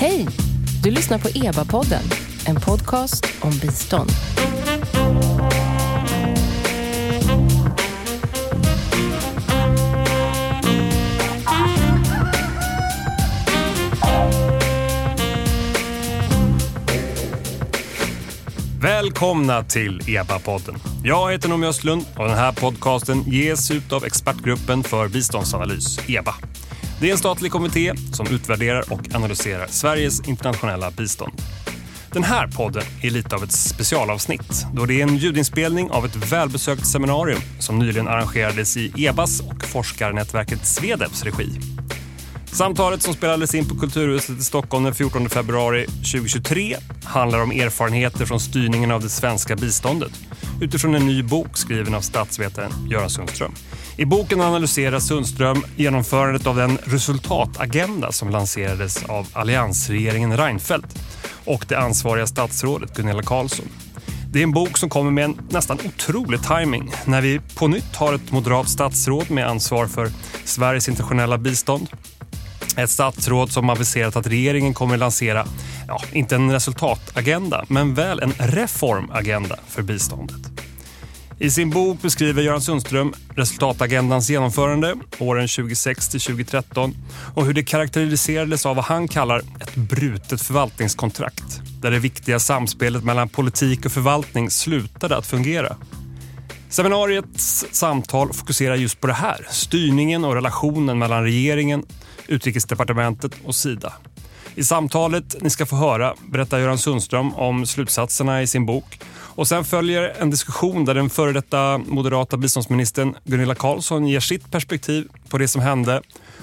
Hej! Du lyssnar på EBA-podden, en podcast om bistånd. Välkomna till EBA-podden. Jag heter Noomi Östlund och den här podcasten ges ut av Expertgruppen för biståndsanalys, EBA. Det är en statlig kommitté som utvärderar och analyserar Sveriges internationella bistånd. Den här podden är lite av ett specialavsnitt då det är en ljudinspelning av ett välbesökt seminarium som nyligen arrangerades i EBAs och forskarnätverket Swedeps regi. Samtalet som spelades in på Kulturhuset i Stockholm den 14 februari 2023 handlar om erfarenheter från styrningen av det svenska biståndet utifrån en ny bok skriven av statsvetaren Göran Sundström. I boken analyserar Sundström genomförandet av den resultatagenda som lanserades av alliansregeringen Reinfeldt och det ansvariga statsrådet Gunilla Carlsson. Det är en bok som kommer med en nästan otrolig timing när vi på nytt har ett moderat statsråd med ansvar för Sveriges internationella bistånd ett statsråd som aviserat att regeringen kommer lansera, ja, inte en resultatagenda, men väl en reformagenda för biståndet. I sin bok beskriver Göran Sundström resultatagendans genomförande åren 2006 till 2013 och hur det karaktäriserades av vad han kallar ett brutet förvaltningskontrakt där det viktiga samspelet mellan politik och förvaltning slutade att fungera. Seminariets samtal fokuserar just på det här, styrningen och relationen mellan regeringen, Utrikesdepartementet och Sida. I samtalet ni ska få höra berättar Göran Sundström om slutsatserna i sin bok och sen följer en diskussion där den före detta moderata biståndsministern Gunilla Carlsson ger sitt perspektiv på det som hände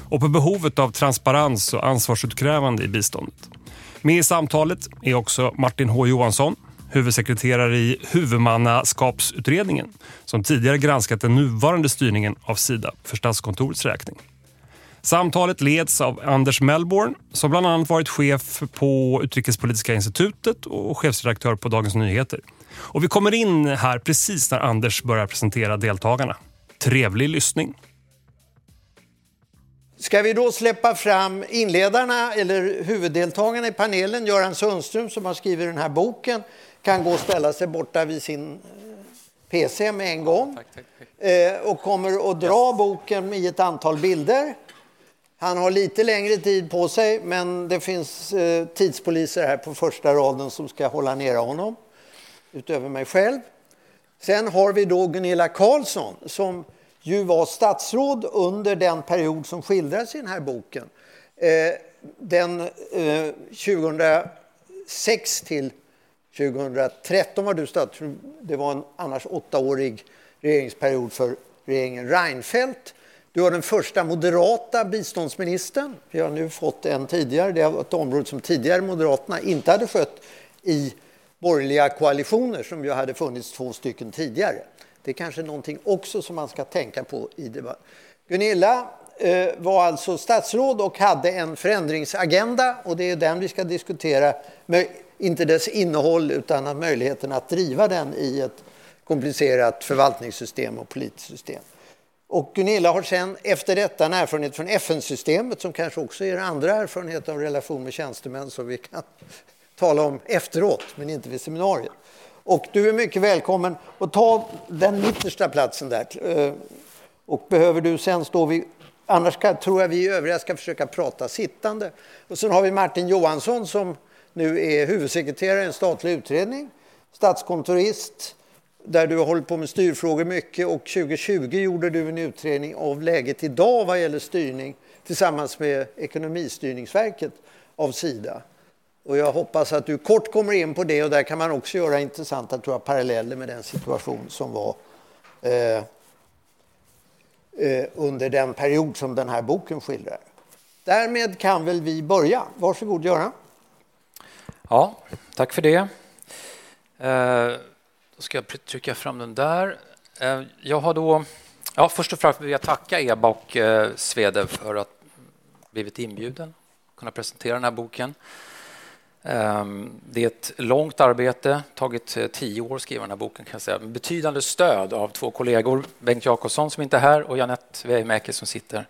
och på behovet av transparens och ansvarsutkrävande i biståndet. Med i samtalet är också Martin H Johansson, huvudsekreterare i huvudmannaskapsutredningen som tidigare granskat den nuvarande styrningen av Sida för Statskontorets räkning. Samtalet leds av Anders Melbourne som bland annat varit chef på Utrikespolitiska institutet och chefsredaktör på Dagens Nyheter. Och vi kommer in här precis när Anders börjar presentera deltagarna. Trevlig lyssning. Ska vi då släppa fram inledarna eller huvuddeltagarna i panelen? Göran Sundström som har skrivit den här boken kan gå och ställa sig borta vid sin eh, PC med en gång. Eh, och kommer att dra boken i ett antal bilder. Han har lite längre tid på sig, men det finns eh, tidspoliser här på första raden som ska hålla nere honom, utöver mig själv. Sen har vi då Gunilla Carlsson som ju var statsråd under den period som skildras i den här boken. Eh, den eh, 2006 till 2013 var du statsråd. Det var en annars åttaårig regeringsperiod för regeringen Reinfeldt. Du var den första moderata biståndsministern. Vi har nu fått en tidigare. Det var ett område som tidigare Moderaterna inte hade skött i borgerliga koalitioner som ju hade funnits två stycken tidigare. Det är kanske någonting också som man ska tänka på i debatten. Gunilla eh, var alltså statsråd och hade en förändringsagenda och det är den vi ska diskutera. Inte dess innehåll utan möjligheten att driva den i ett komplicerat förvaltningssystem och politiskt system. Och Gunilla har sen efter detta en erfarenhet från FN-systemet som kanske också ger andra erfarenhet av relation med tjänstemän som vi kan tala om efteråt, men inte vid seminariet. Och du är mycket välkommen att ta den mittersta platsen där. Eh, och behöver du sen stå vid Annars ska, tror jag vi övriga ska försöka prata sittande. Och sen har vi Martin Johansson som nu är huvudsekreterare i en statlig utredning, statskontorist, där du har hållit på med styrfrågor mycket och 2020 gjorde du en utredning av läget idag vad gäller styrning tillsammans med Ekonomistyrningsverket av Sida. Och jag hoppas att du kort kommer in på det och där kan man också göra intressanta tror jag, paralleller med den situation som var eh, eh, under den period som den här boken skildrar. Därmed kan väl vi börja. Varsågod Göran. Ja, tack för det. Eh, då ska jag trycka fram den där. Eh, jag har då... Ja, först och främst vill jag tacka EBA och Svedev Svede för att blivit inbjuden att kunna presentera den här boken. Ehm, det är ett långt arbete, tagit eh, tio år att skriva den här boken. kan jag säga. Med betydande stöd av två kollegor, Bengt Jakobsson som inte är här och Janette Weimäki som sitter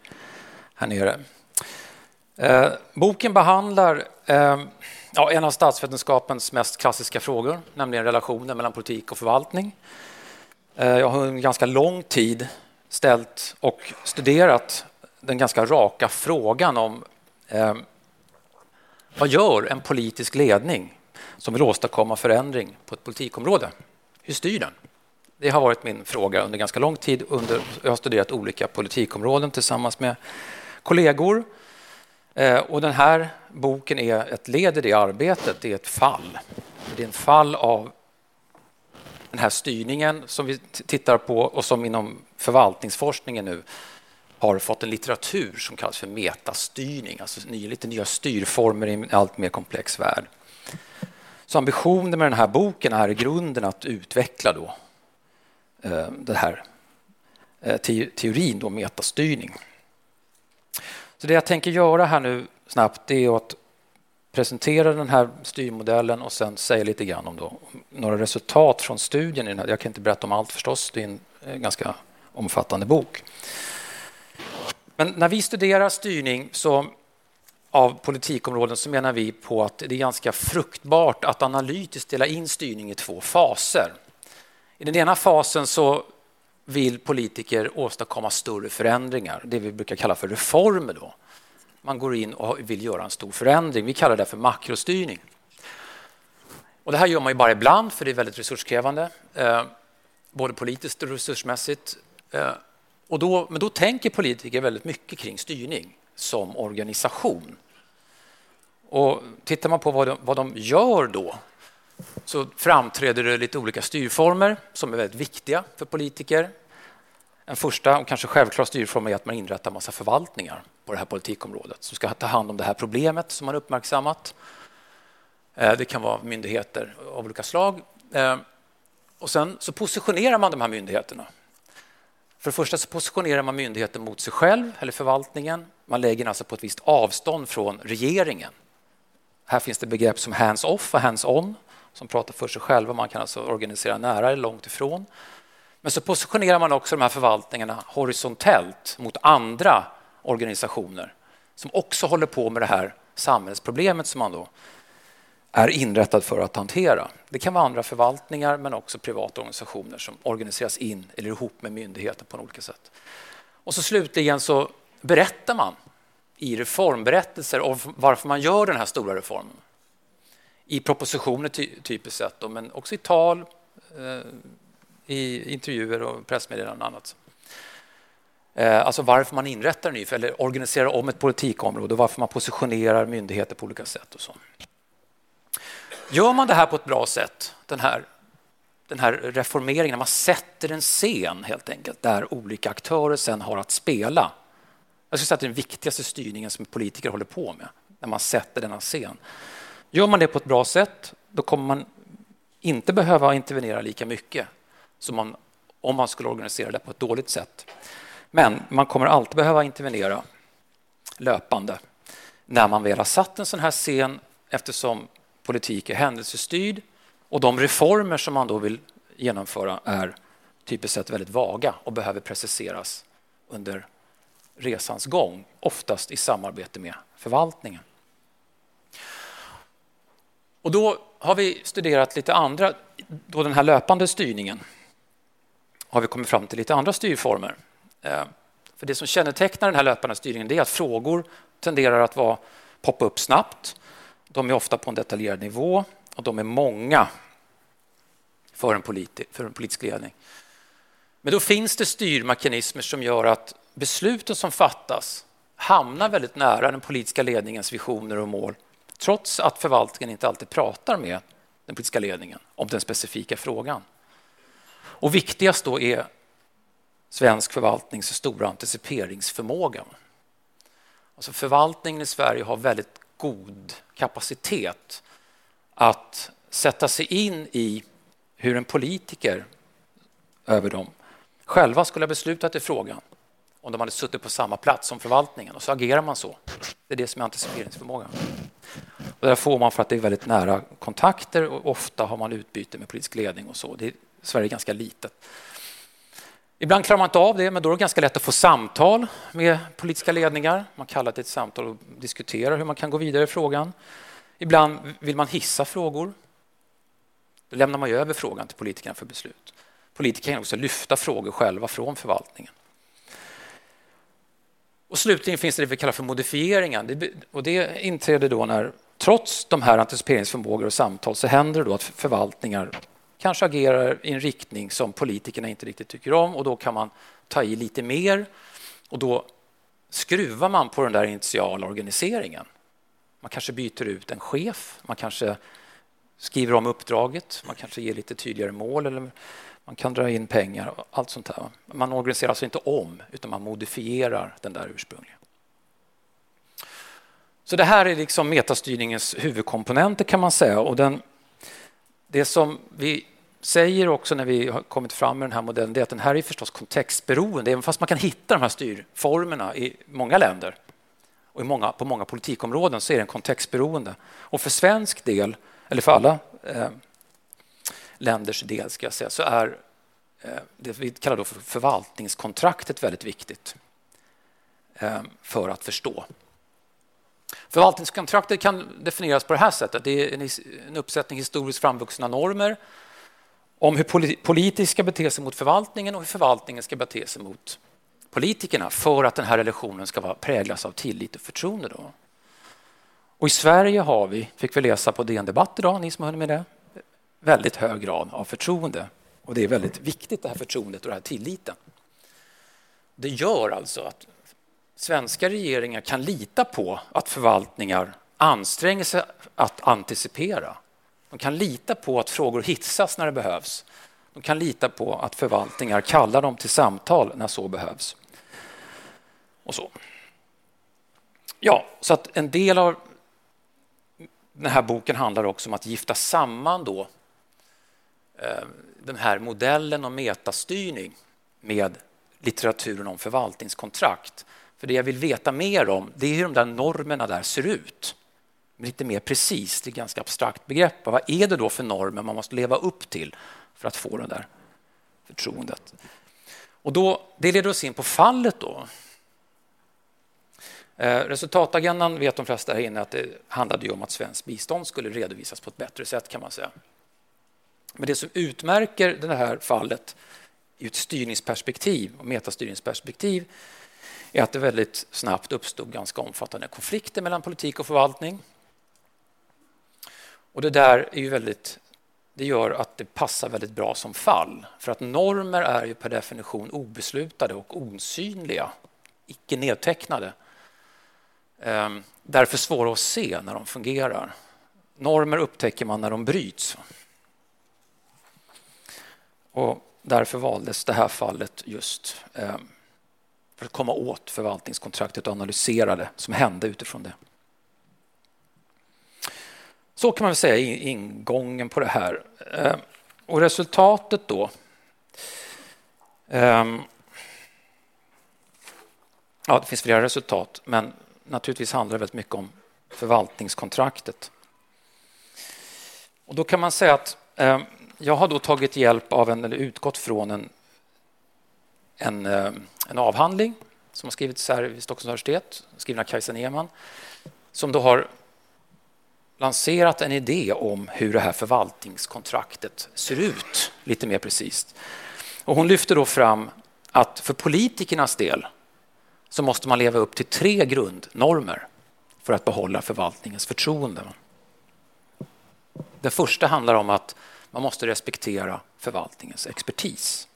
här nere. Boken behandlar eh, ja, en av statsvetenskapens mest klassiska frågor, nämligen relationen mellan politik och förvaltning. Eh, jag har en ganska lång tid ställt och studerat den ganska raka frågan om eh, vad gör en politisk ledning som vill åstadkomma förändring på ett politikområde? Hur styr den? Det har varit min fråga under ganska lång tid. Under, jag har studerat olika politikområden tillsammans med kollegor. Eh, och den här boken är ett led i det arbetet. Det är ett fall. Det är en fall av den här styrningen som vi tittar på och som inom förvaltningsforskningen nu har fått en litteratur som kallas för metastyrning, alltså lite nya styrformer i en allt mer komplex värld. Så ambitionen med den här boken är i grunden att utveckla då, eh, den här eh, teorin, då, metastyrning. Så det jag tänker göra här nu snabbt är att presentera den här styrmodellen och sen säga lite grann om då, några resultat från studien. Jag kan inte berätta om allt förstås, det är en eh, ganska omfattande bok. Men när vi studerar styrning så, av politikområden så menar vi på att det är ganska fruktbart att analytiskt dela in styrning i två faser. I den ena fasen så vill politiker åstadkomma större förändringar, det vi brukar kalla för reformer. Då. Man går in och vill göra en stor förändring. Vi kallar det för makrostyrning. Och det här gör man ju bara ibland, för det är väldigt resurskrävande, eh, både politiskt och resursmässigt. Eh, och då, men då tänker politiker väldigt mycket kring styrning som organisation. Och tittar man på vad de, vad de gör då så framträder det lite olika styrformer som är väldigt viktiga för politiker. En första och kanske självklar styrform är att man inrättar massa förvaltningar på det här politikområdet som ska ta hand om det här problemet som man uppmärksammat. Eh, det kan vara myndigheter av olika slag. Eh, och sen så positionerar man de här myndigheterna för det första så positionerar man myndigheten mot sig själv eller förvaltningen. Man lägger alltså på ett visst avstånd från regeringen. Här finns det begrepp som hands-off och hands-on som pratar för sig själva. Man kan alltså organisera nära eller långt ifrån. Men så positionerar man också de här förvaltningarna horisontellt mot andra organisationer som också håller på med det här samhällsproblemet som man då är inrättad för att hantera. Det kan vara andra förvaltningar men också privata organisationer som organiseras in eller ihop med myndigheter på olika sätt. Och så slutligen så berättar man i reformberättelser om varför man gör den här stora reformen. I propositioner ty typiskt sett, men också i tal, eh, i intervjuer och pressmeddelanden och annat. Eh, alltså varför man inrättar ny, eller organiserar om ett politikområde och varför man positionerar myndigheter på olika sätt. och så. Gör man det här på ett bra sätt, den här, den här reformeringen, när man sätter en scen helt enkelt, där olika aktörer sen har att spela. Jag skulle säga att det är den viktigaste styrningen som politiker håller på med, när man sätter denna scen. Gör man det på ett bra sätt, då kommer man inte behöva intervenera lika mycket som man, om man skulle organisera det på ett dåligt sätt. Men man kommer alltid behöva intervenera löpande när man väl har satt en sån här scen eftersom politik är händelsestyrd och de reformer som man då vill genomföra är typiskt sett väldigt vaga och behöver preciseras under resans gång, oftast i samarbete med förvaltningen. Och då har vi studerat lite andra, då den här löpande styrningen har vi kommit fram till lite andra styrformer. Eh, för det som kännetecknar den här löpande styrningen är att frågor tenderar att vara, poppa upp snabbt de är ofta på en detaljerad nivå och de är många för en, politi för en politisk ledning. Men då finns det styrmekanismer som gör att besluten som fattas hamnar väldigt nära den politiska ledningens visioner och mål trots att förvaltningen inte alltid pratar med den politiska ledningen om den specifika frågan. Och viktigast då är svensk förvaltnings stora anticiperingsförmåga. Alltså förvaltningen i Sverige har väldigt god kapacitet att sätta sig in i hur en politiker över dem själva skulle ha beslutat i frågan om de hade suttit på samma plats som förvaltningen och så agerar man så. Det är det som är anticiperingsförmågan. Och där får man för att det är väldigt nära kontakter och ofta har man utbyte med politisk ledning och så. Det är, Sverige är ganska litet. Ibland klarar man inte av det, men då är det ganska lätt att få samtal med politiska ledningar. Man kallar till ett samtal och diskuterar hur man kan gå vidare i frågan. Ibland vill man hissa frågor. Då lämnar man över frågan till politikerna för beslut. Politiker kan också lyfta frågor själva från förvaltningen. Och slutligen finns det det vi kallar för modifieringen. Det, och det inträder då när, trots de här anticiperingsförmågor och samtal, så händer det då att förvaltningar kanske agerar i en riktning som politikerna inte riktigt tycker om och då kan man ta i lite mer och då skruvar man på den där initiala organiseringen. Man kanske byter ut en chef, man kanske skriver om uppdraget, man kanske ger lite tydligare mål eller man kan dra in pengar och allt sånt här. Man organiserar alltså inte om, utan man modifierar den där ursprungliga. Så det här är liksom metastyrningens huvudkomponenter kan man säga. Och den, det som vi säger också när vi har kommit fram med den här modellen det är att den här är förstås kontextberoende. Även fast man kan hitta de här styrformerna i många länder och i många, på många politikområden så är den kontextberoende. Och för svensk del, eller för alla eh, länders del ska jag säga, så är eh, det vi kallar då för förvaltningskontraktet väldigt viktigt eh, för att förstå. Förvaltningskontraktet kan definieras på det här sättet. Det är en uppsättning historiskt framvuxna normer om hur politiker ska bete sig mot förvaltningen och hur förvaltningen ska bete sig mot politikerna för att den här relationen ska präglas av tillit och förtroende. Då. Och I Sverige har vi, fick vi läsa på DN Debatt idag, ni som har med det, väldigt hög grad av förtroende. Och det är väldigt viktigt det här förtroendet och den här tilliten. Det gör alltså att svenska regeringar kan lita på att förvaltningar anstränger sig att anticipera. De kan lita på att frågor hitsas när det behövs. De kan lita på att förvaltningar kallar dem till samtal när så behövs. Och så. Ja, så att en del av den här boken handlar också om att gifta samman då Eh, den här modellen om metastyrning med litteraturen om förvaltningskontrakt. För det jag vill veta mer om det är hur de där normerna där ser ut. Lite mer precis, det är ett ganska abstrakt begrepp. Vad är det då för normer man måste leva upp till för att få det där förtroendet? Och då, det leder oss in på fallet då. Eh, resultatagendan vet de flesta här inne att det handlade om att svenskt bistånd skulle redovisas på ett bättre sätt kan man säga. Men det som utmärker det här fallet i ett styrningsperspektiv och metastyrningsperspektiv är att det väldigt snabbt uppstod ganska omfattande konflikter mellan politik och förvaltning. Och det där är ju väldigt, det gör att det passar väldigt bra som fall. För att normer är ju per definition obeslutade och osynliga, icke nedtecknade. Ehm, därför svåra att se när de fungerar. Normer upptäcker man när de bryts. Och därför valdes det här fallet just ehm, för att komma åt förvaltningskontraktet och analysera det som hände utifrån det. Så kan man väl säga ingången på det här. Ehm, och resultatet då ehm, Ja, det finns flera resultat, men naturligtvis handlar det väldigt mycket om förvaltningskontraktet. Och då kan man säga att ehm, jag har då tagit hjälp av en, eller utgått från en, en, eh, en avhandling som har skrivits här vid Stockholms universitet, skriven av Kajsa Neman, som då har lanserat en idé om hur det här förvaltningskontraktet ser ut, lite mer precis. Och hon lyfter då fram att för politikernas del så måste man leva upp till tre grundnormer för att behålla förvaltningens förtroende. Den första handlar om att man måste respektera förvaltningens expertis.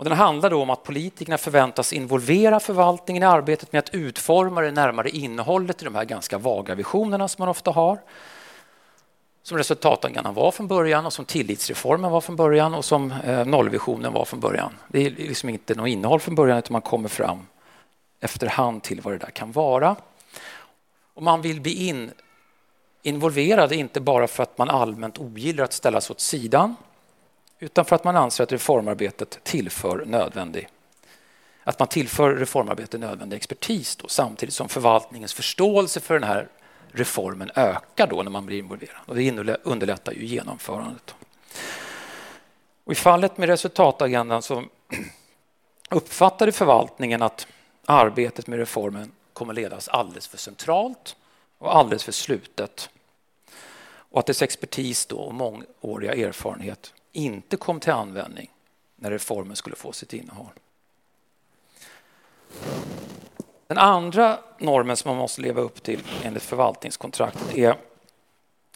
Och den handlar då om att politikerna förväntas involvera förvaltningen i arbetet med att utforma det närmare innehållet i de här ganska vaga visionerna som man ofta har. Som resultatangan var från början och som tillitsreformen var från början och som eh, nollvisionen var från början. Det är liksom inte något innehåll från början utan man kommer fram efterhand till vad det där kan vara. Och man vill bli in involverad, inte bara för att man allmänt ogillar att ställas åt sidan utan för att man anser att reformarbetet tillför nödvändig att man tillför reformarbetet nödvändig expertis då, samtidigt som förvaltningens förståelse för den här reformen ökar då när man blir involverad. Och det underlättar ju genomförandet. Och I fallet med resultatagendan så uppfattade förvaltningen att arbetet med reformen kommer ledas alldeles för centralt och alldeles för slutet. Och att dess expertis då och mångåriga erfarenhet inte kom till användning när reformen skulle få sitt innehåll. Den andra normen som man måste leva upp till enligt förvaltningskontraktet är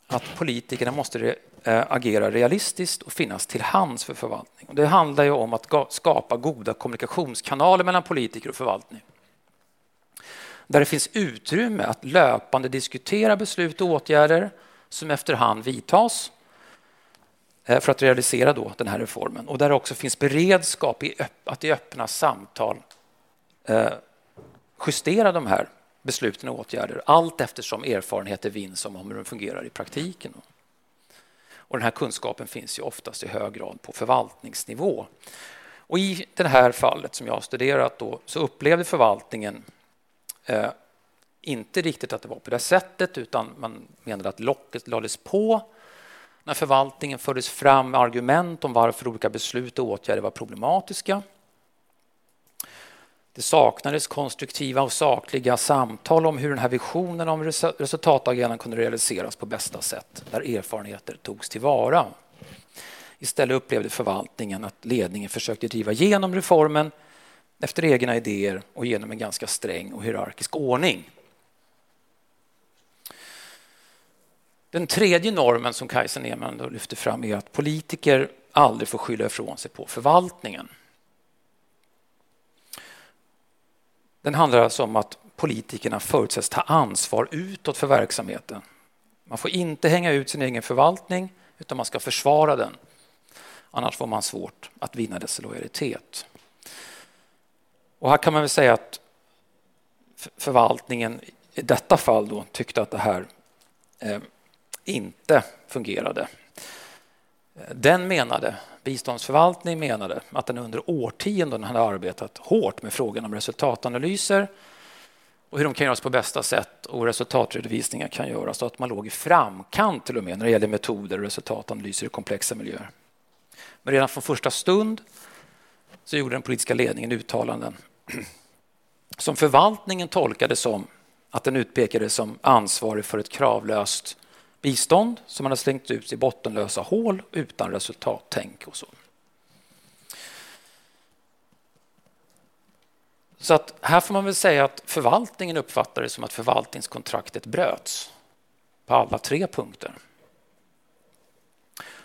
att politikerna måste eh, agera realistiskt och finnas till hands för förvaltning. Det handlar ju om att skapa goda kommunikationskanaler mellan politiker och förvaltning. Där det finns utrymme att löpande diskutera beslut och åtgärder som efterhand vidtas Eh, för att realisera då den här reformen. Och där det också finns beredskap i att i öppna samtal eh, justera de här besluten och åtgärder allt eftersom erfarenheter vinns om hur de fungerar i praktiken. Och den här kunskapen finns ju oftast i hög grad på förvaltningsnivå. Och I det här fallet som jag har studerat då, så upplevde förvaltningen eh, inte riktigt att det var på det sättet utan man menade att locket lades på när förvaltningen fördes fram argument om varför olika beslut och åtgärder var problematiska. Det saknades konstruktiva och sakliga samtal om hur den här visionen om resultatagendan kunde realiseras på bästa sätt, där erfarenheter togs tillvara. Istället upplevde förvaltningen att ledningen försökte driva igenom reformen efter egna idéer och genom en ganska sträng och hierarkisk ordning. Den tredje normen som Kajsa Neman lyfter fram är att politiker aldrig får skylla ifrån sig på förvaltningen. Den handlar alltså om att politikerna förutsätts ta ansvar utåt för verksamheten. Man får inte hänga ut sin egen förvaltning utan man ska försvara den. Annars får man svårt att vinna dess lojalitet. Och här kan man väl säga att förvaltningen i detta fall då tyckte att det här eh, inte fungerade. Den menade, biståndsförvaltning menade, att den under årtionden hade arbetat hårt med frågan om resultatanalyser och hur de kan göras på bästa sätt och resultatredovisningar kan göras och att man låg i framkant till och med när det gäller metoder och resultatanalyser i komplexa miljöer. Men redan från första stund så gjorde den politiska ledningen uttalanden som förvaltningen tolkade som att den utpekades som ansvarig för ett kravlöst bistånd som man har slängt ut i bottenlösa hål utan resultattänk och så. Så att här får man väl säga att förvaltningen uppfattar det som att förvaltningskontraktet bröts på alla tre punkter.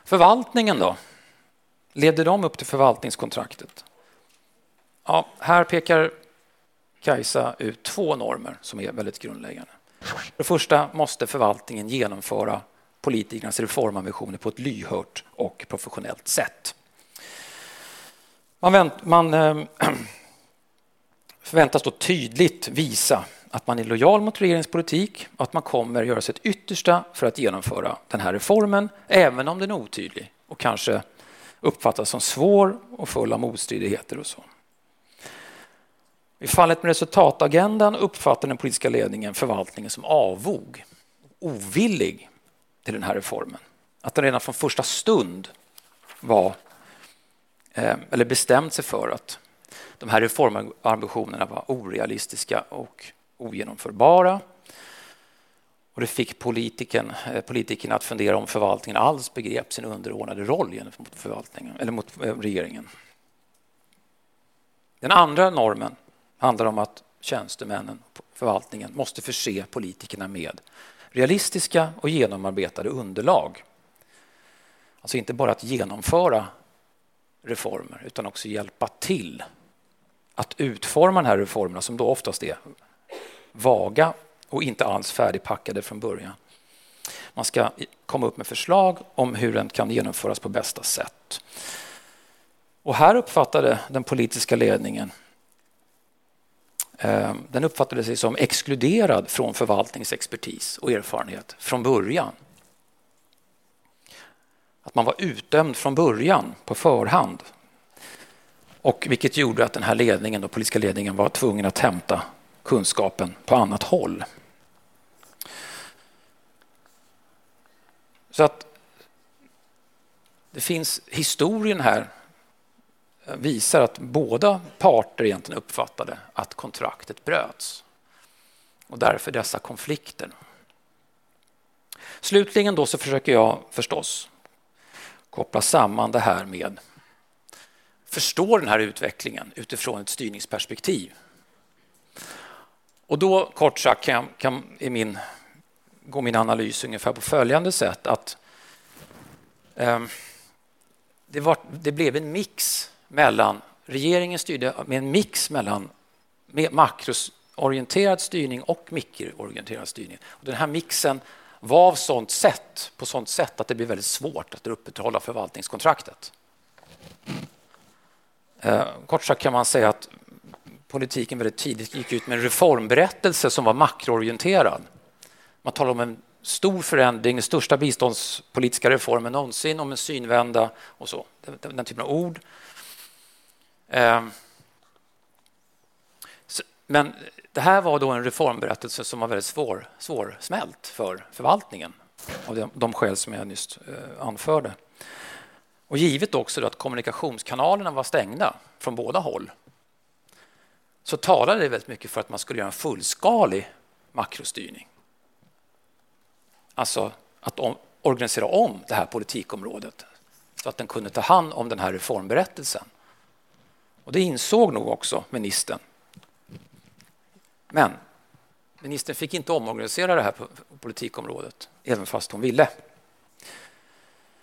Förvaltningen då? Levde de upp till förvaltningskontraktet? Ja, här pekar Kajsa ut två normer som är väldigt grundläggande. För det första måste förvaltningen genomföra politikernas reformambitioner på ett lyhört och professionellt sätt. Man, vänt, man äh, förväntas då tydligt visa att man är lojal mot regeringens politik och att man kommer göra sitt yttersta för att genomföra den här reformen, även om den är otydlig och kanske uppfattas som svår och full av motstridigheter och så. I fallet med resultatagendan uppfattar den politiska ledningen förvaltningen som avog, ovillig till den här reformen. Att den redan från första stund var, eh, eller bestämt sig för att de här reformambitionerna var orealistiska och ogenomförbara. Och det fick politiken, eh, politikerna att fundera om förvaltningen alls begrep sin underordnade roll gentemot förvaltningen, eller mot eh, regeringen. Den andra normen handlar om att tjänstemännen förvaltningen måste förse politikerna med realistiska och genomarbetade underlag. Alltså inte bara att genomföra reformer utan också hjälpa till att utforma de här reformerna som då oftast är vaga och inte alls färdigpackade från början. Man ska komma upp med förslag om hur den kan genomföras på bästa sätt. Och här uppfattade den politiska ledningen Eh, den uppfattade sig som exkluderad från förvaltningsexpertis och erfarenhet från början. Att man var utdömd från början, på förhand. Och vilket gjorde att den här ledningen, den politiska ledningen var tvungen att hämta kunskapen på annat håll. Så att det finns historien här visar att båda parter egentligen uppfattade att kontraktet bröts. Och därför dessa konflikter. Slutligen då så försöker jag förstås koppla samman det här med förstå den här utvecklingen utifrån ett styrningsperspektiv. Och då kort sagt kan, kan i min, gå min analys ungefär på följande sätt att eh, det, var, det blev en mix mellan regeringen styrde med en mix mellan makrosorienterad styrning och mikroorienterad styrning. Och den här mixen var av sånt sätt, på sånt sätt att det blir väldigt svårt att upprätthålla förvaltningskontraktet. Eh, kort sagt kan man säga att politiken väldigt tidigt gick ut med en reformberättelse som var makroorienterad. Man talar om en stor förändring, den största biståndspolitiska reformen någonsin, om en synvända och så. Den, den typen av ord. Ehm, men det här var då en reformberättelse som var väldigt svår, svårsmält för förvaltningen av de, skäl som jag nyss eh, anförde. Och givet också att kommunikationskanalerna var stängda från båda håll så talade det väldigt mycket för att man skulle göra en fullskalig makrostyrning. Alltså att om, organisera om det här politikområdet så att den kunde ta hand om den här reformberättelsen. Och det insåg nog också ministern men ministern fick inte omorganisera det här politikområdet, även fast hon ville.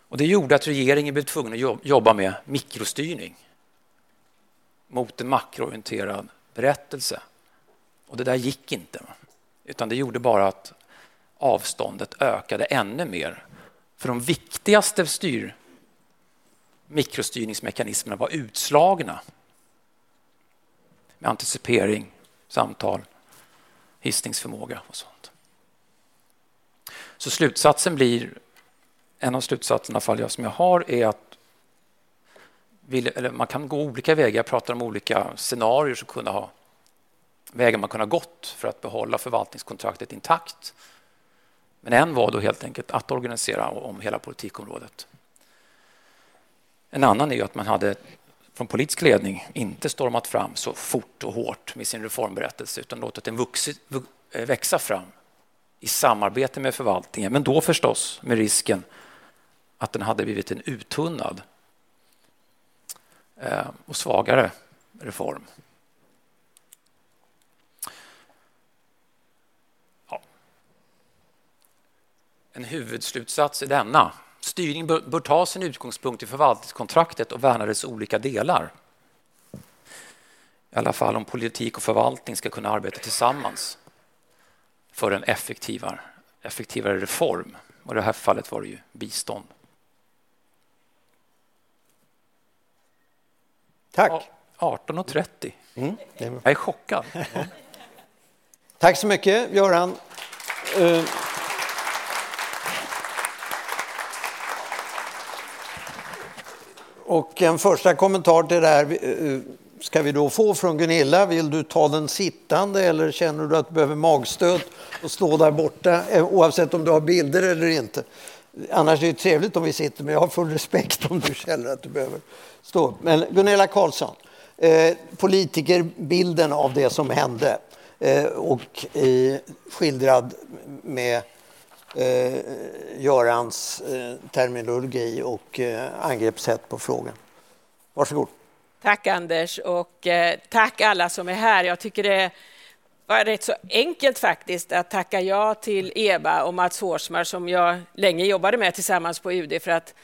Och det gjorde att regeringen blev tvungen att jobba med mikrostyrning mot en makroorienterad berättelse. Och det där gick inte, utan det gjorde bara att avståndet ökade ännu mer. För de viktigaste styr mikrostyrningsmekanismerna var utslagna med anticipering, samtal hissningsförmåga och sånt. Så slutsatsen blir, en av slutsatserna fall som jag har är att man kan gå olika vägar. Jag pratar om olika scenarier som kunde ha vägar man kunde ha gått för att behålla förvaltningskontraktet intakt. Men en var då helt enkelt att organisera om hela politikområdet. En annan är att man hade från politisk ledning inte stormat fram så fort och hårt med sin reformberättelse utan låtit den vuxit, eh, växa fram i samarbete med förvaltningen. Men då förstås med risken att den hade blivit en uttunnad eh, och svagare reform. Ja. En huvudslutsats är denna. Styrning bör, bör ta sin utgångspunkt i förvaltningskontraktet och värna dess olika delar. I alla fall om politik och förvaltning ska kunna arbeta tillsammans för en effektivare, effektivare reform. Och I det här fallet var det ju bistånd. Tack. 18.30. Mm, Jag är chockad. Tack så mycket, Göran. Och en första kommentar till det här eh, ska vi då få från Gunilla. Vill du ta den sittande eller känner du att du behöver magstöd och stå där borta eh, oavsett om du har bilder eller inte? Annars är det trevligt om vi sitter, men jag har full respekt om du känner att du behöver stå upp. Men Gunilla Karlsson, eh, politikerbilden av det som hände eh, och eh, skildrad med eh, Görans eh, terminologi och eh, angreppssätt på frågan. Varsågod. Tack Anders och eh, tack alla som är här. Jag tycker det var rätt så enkelt faktiskt att tacka ja till Eva och Mats Hårsmar som jag länge jobbade med tillsammans på UD för att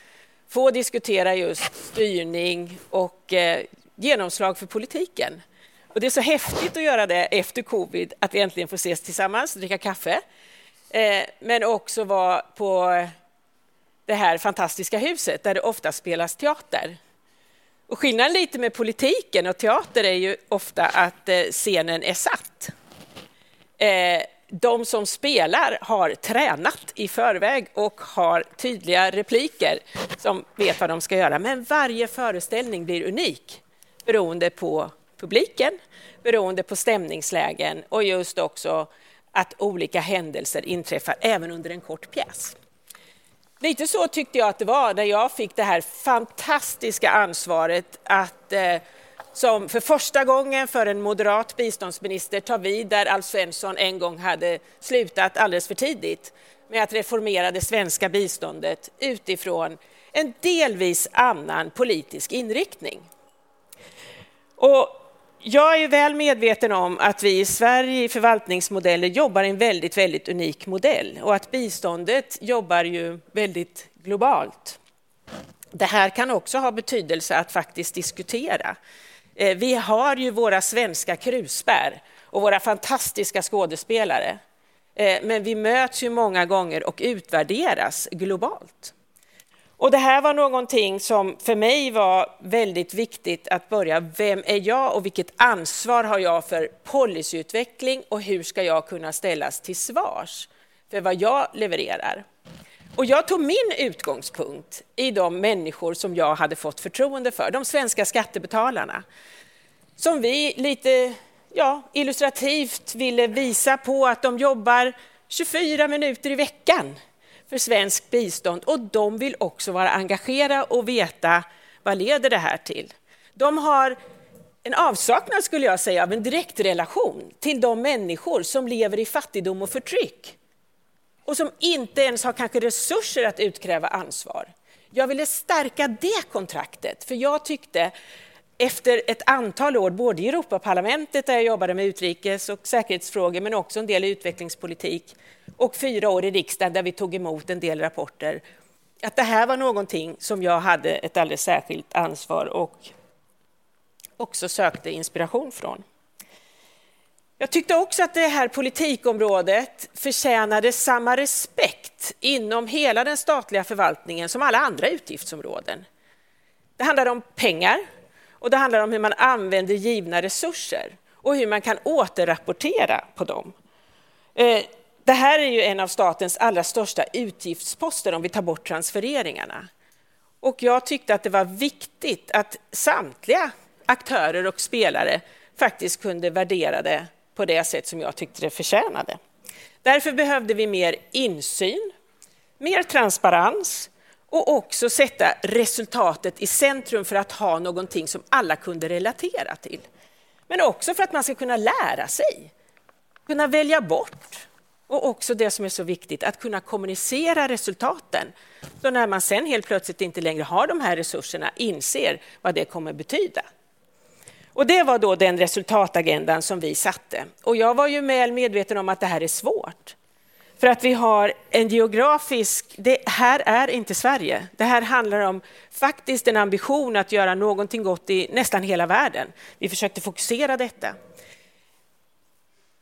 få diskutera just styrning och eh, genomslag för politiken. Och det är så häftigt att göra det efter covid, att vi äntligen får ses tillsammans och dricka kaffe. Eh, men också vara på det här fantastiska huset där det ofta spelas teater. Och skillnaden lite med politiken och teater är ju ofta att eh, scenen är satt. Eh, de som spelar har tränat i förväg och har tydliga repliker som vet vad de ska göra. Men varje föreställning blir unik beroende på publiken, beroende på stämningslägen och just också att olika händelser inträffar även under en kort pjäs. Lite så tyckte jag att det var när jag fick det här fantastiska ansvaret att eh, som för första gången för en moderat biståndsminister ta vid där Alf Svensson en gång hade slutat alldeles för tidigt med att reformera det svenska biståndet utifrån en delvis annan politisk inriktning. Och jag är väl medveten om att vi i Sverige i förvaltningsmodeller jobbar i en väldigt, väldigt unik modell och att biståndet jobbar ju väldigt globalt. Det här kan också ha betydelse att faktiskt diskutera. Eh, vi har ju våra svenska krusbär och våra fantastiska skådespelare. Eh, men vi möts ju många gånger och utvärderas globalt. Och det här var någonting som för mig var väldigt viktigt att börja. Vem är jag och vilket ansvar har jag för policyutveckling och hur ska jag kunna ställas till svars för vad jag levererar? Och jag tog min utgångspunkt i de människor som jag hade fått förtroende för, de svenska skattebetalarna, som vi lite ja, illustrativt ville visa på att de jobbar 24 minuter i veckan för svenskt bistånd och de vill också vara engagerade och veta vad leder det här till. De har en avsaknad, skulle jag säga, av en direktrelation till de människor som lever i fattigdom och förtryck och som inte ens har kanske resurser att utkräva ansvar. Jag ville stärka det kontraktet, för jag tyckte efter ett antal år, både i Europaparlamentet där jag jobbade med utrikes och säkerhetsfrågor, men också en del utvecklingspolitik, och fyra år i riksdagen där vi tog emot en del rapporter, att det här var någonting som jag hade ett alldeles särskilt ansvar och också sökte inspiration från. Jag tyckte också att det här politikområdet förtjänade samma respekt inom hela den statliga förvaltningen som alla andra utgiftsområden. Det handlade om pengar och det handlar om hur man använder givna resurser och hur man kan återrapportera på dem. Eh, det här är ju en av statens allra största utgiftsposter om vi tar bort transfereringarna. Och jag tyckte att det var viktigt att samtliga aktörer och spelare faktiskt kunde värdera det på det sätt som jag tyckte det förtjänade. Därför behövde vi mer insyn, mer transparens och också sätta resultatet i centrum för att ha någonting som alla kunde relatera till. Men också för att man ska kunna lära sig, kunna välja bort och också det som är så viktigt, att kunna kommunicera resultaten. Så när man sen helt plötsligt inte längre har de här resurserna inser vad det kommer betyda. Och det var då den resultatagendan som vi satte. Och jag var ju väl medveten om att det här är svårt. För att vi har en geografisk... Det här är inte Sverige. Det här handlar om faktiskt en ambition att göra någonting gott i nästan hela världen. Vi försökte fokusera detta.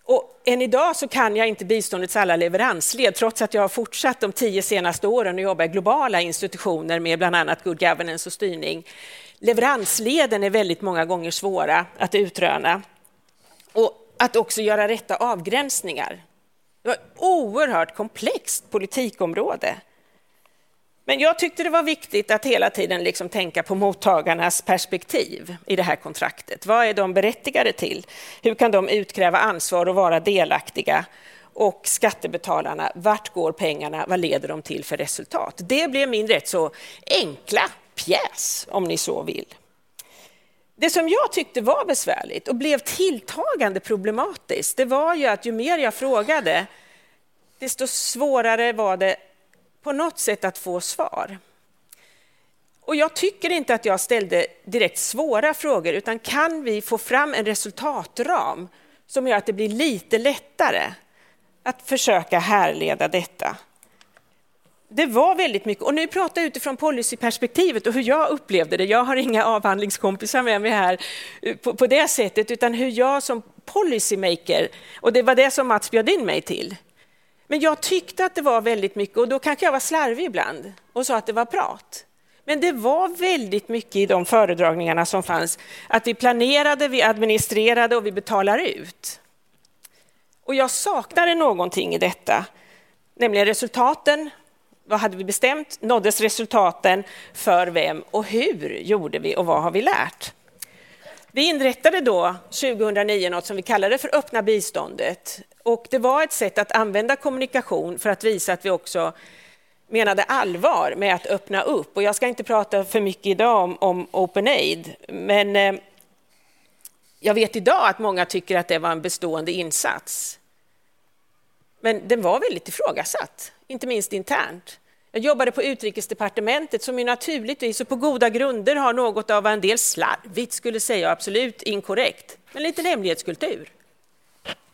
Och än idag så kan jag inte biståndets alla leveransled, trots att jag har fortsatt de tio senaste åren att jobba i globala institutioner med bland annat good governance och styrning. Leveransleden är väldigt många gånger svåra att utröna och att också göra rätta avgränsningar. Det var ett oerhört komplext politikområde. Men jag tyckte det var viktigt att hela tiden liksom tänka på mottagarnas perspektiv i det här kontraktet. Vad är de berättigade till? Hur kan de utkräva ansvar och vara delaktiga? Och skattebetalarna, vart går pengarna? Vad leder de till för resultat? Det blev min rätt så enkla pjäs, om ni så vill. Det som jag tyckte var besvärligt och blev tilltagande problematiskt, det var ju att ju mer jag frågade, desto svårare var det på något sätt att få svar. Och jag tycker inte att jag ställde direkt svåra frågor, utan kan vi få fram en resultatram som gör att det blir lite lättare att försöka härleda detta? Det var väldigt mycket, och nu pratar jag utifrån policyperspektivet och hur jag upplevde det. Jag har inga avhandlingskompisar med mig här eh, på, på det sättet, utan hur jag som policymaker, och det var det som Mats bjöd in mig till, men jag tyckte att det var väldigt mycket, och då kanske jag var slarvig ibland och sa att det var prat. Men det var väldigt mycket i de föredragningarna som fanns, att vi planerade, vi administrerade och vi betalar ut. Och jag saknade någonting i detta, nämligen resultaten. Vad hade vi bestämt? Nåddes resultaten? För vem? Och hur gjorde vi? Och vad har vi lärt? Vi inrättade då 2009 något som vi kallade för öppna biståndet. Och det var ett sätt att använda kommunikation för att visa att vi också menade allvar med att öppna upp. Och jag ska inte prata för mycket idag om, om OpenAid, men eh, jag vet idag att många tycker att det var en bestående insats. Men den var väldigt ifrågasatt, inte minst internt. Jag jobbade på utrikesdepartementet som ju naturligtvis och på goda grunder har något av vad en del slarvigt skulle säga, absolut inkorrekt, men lite hemlighetskultur.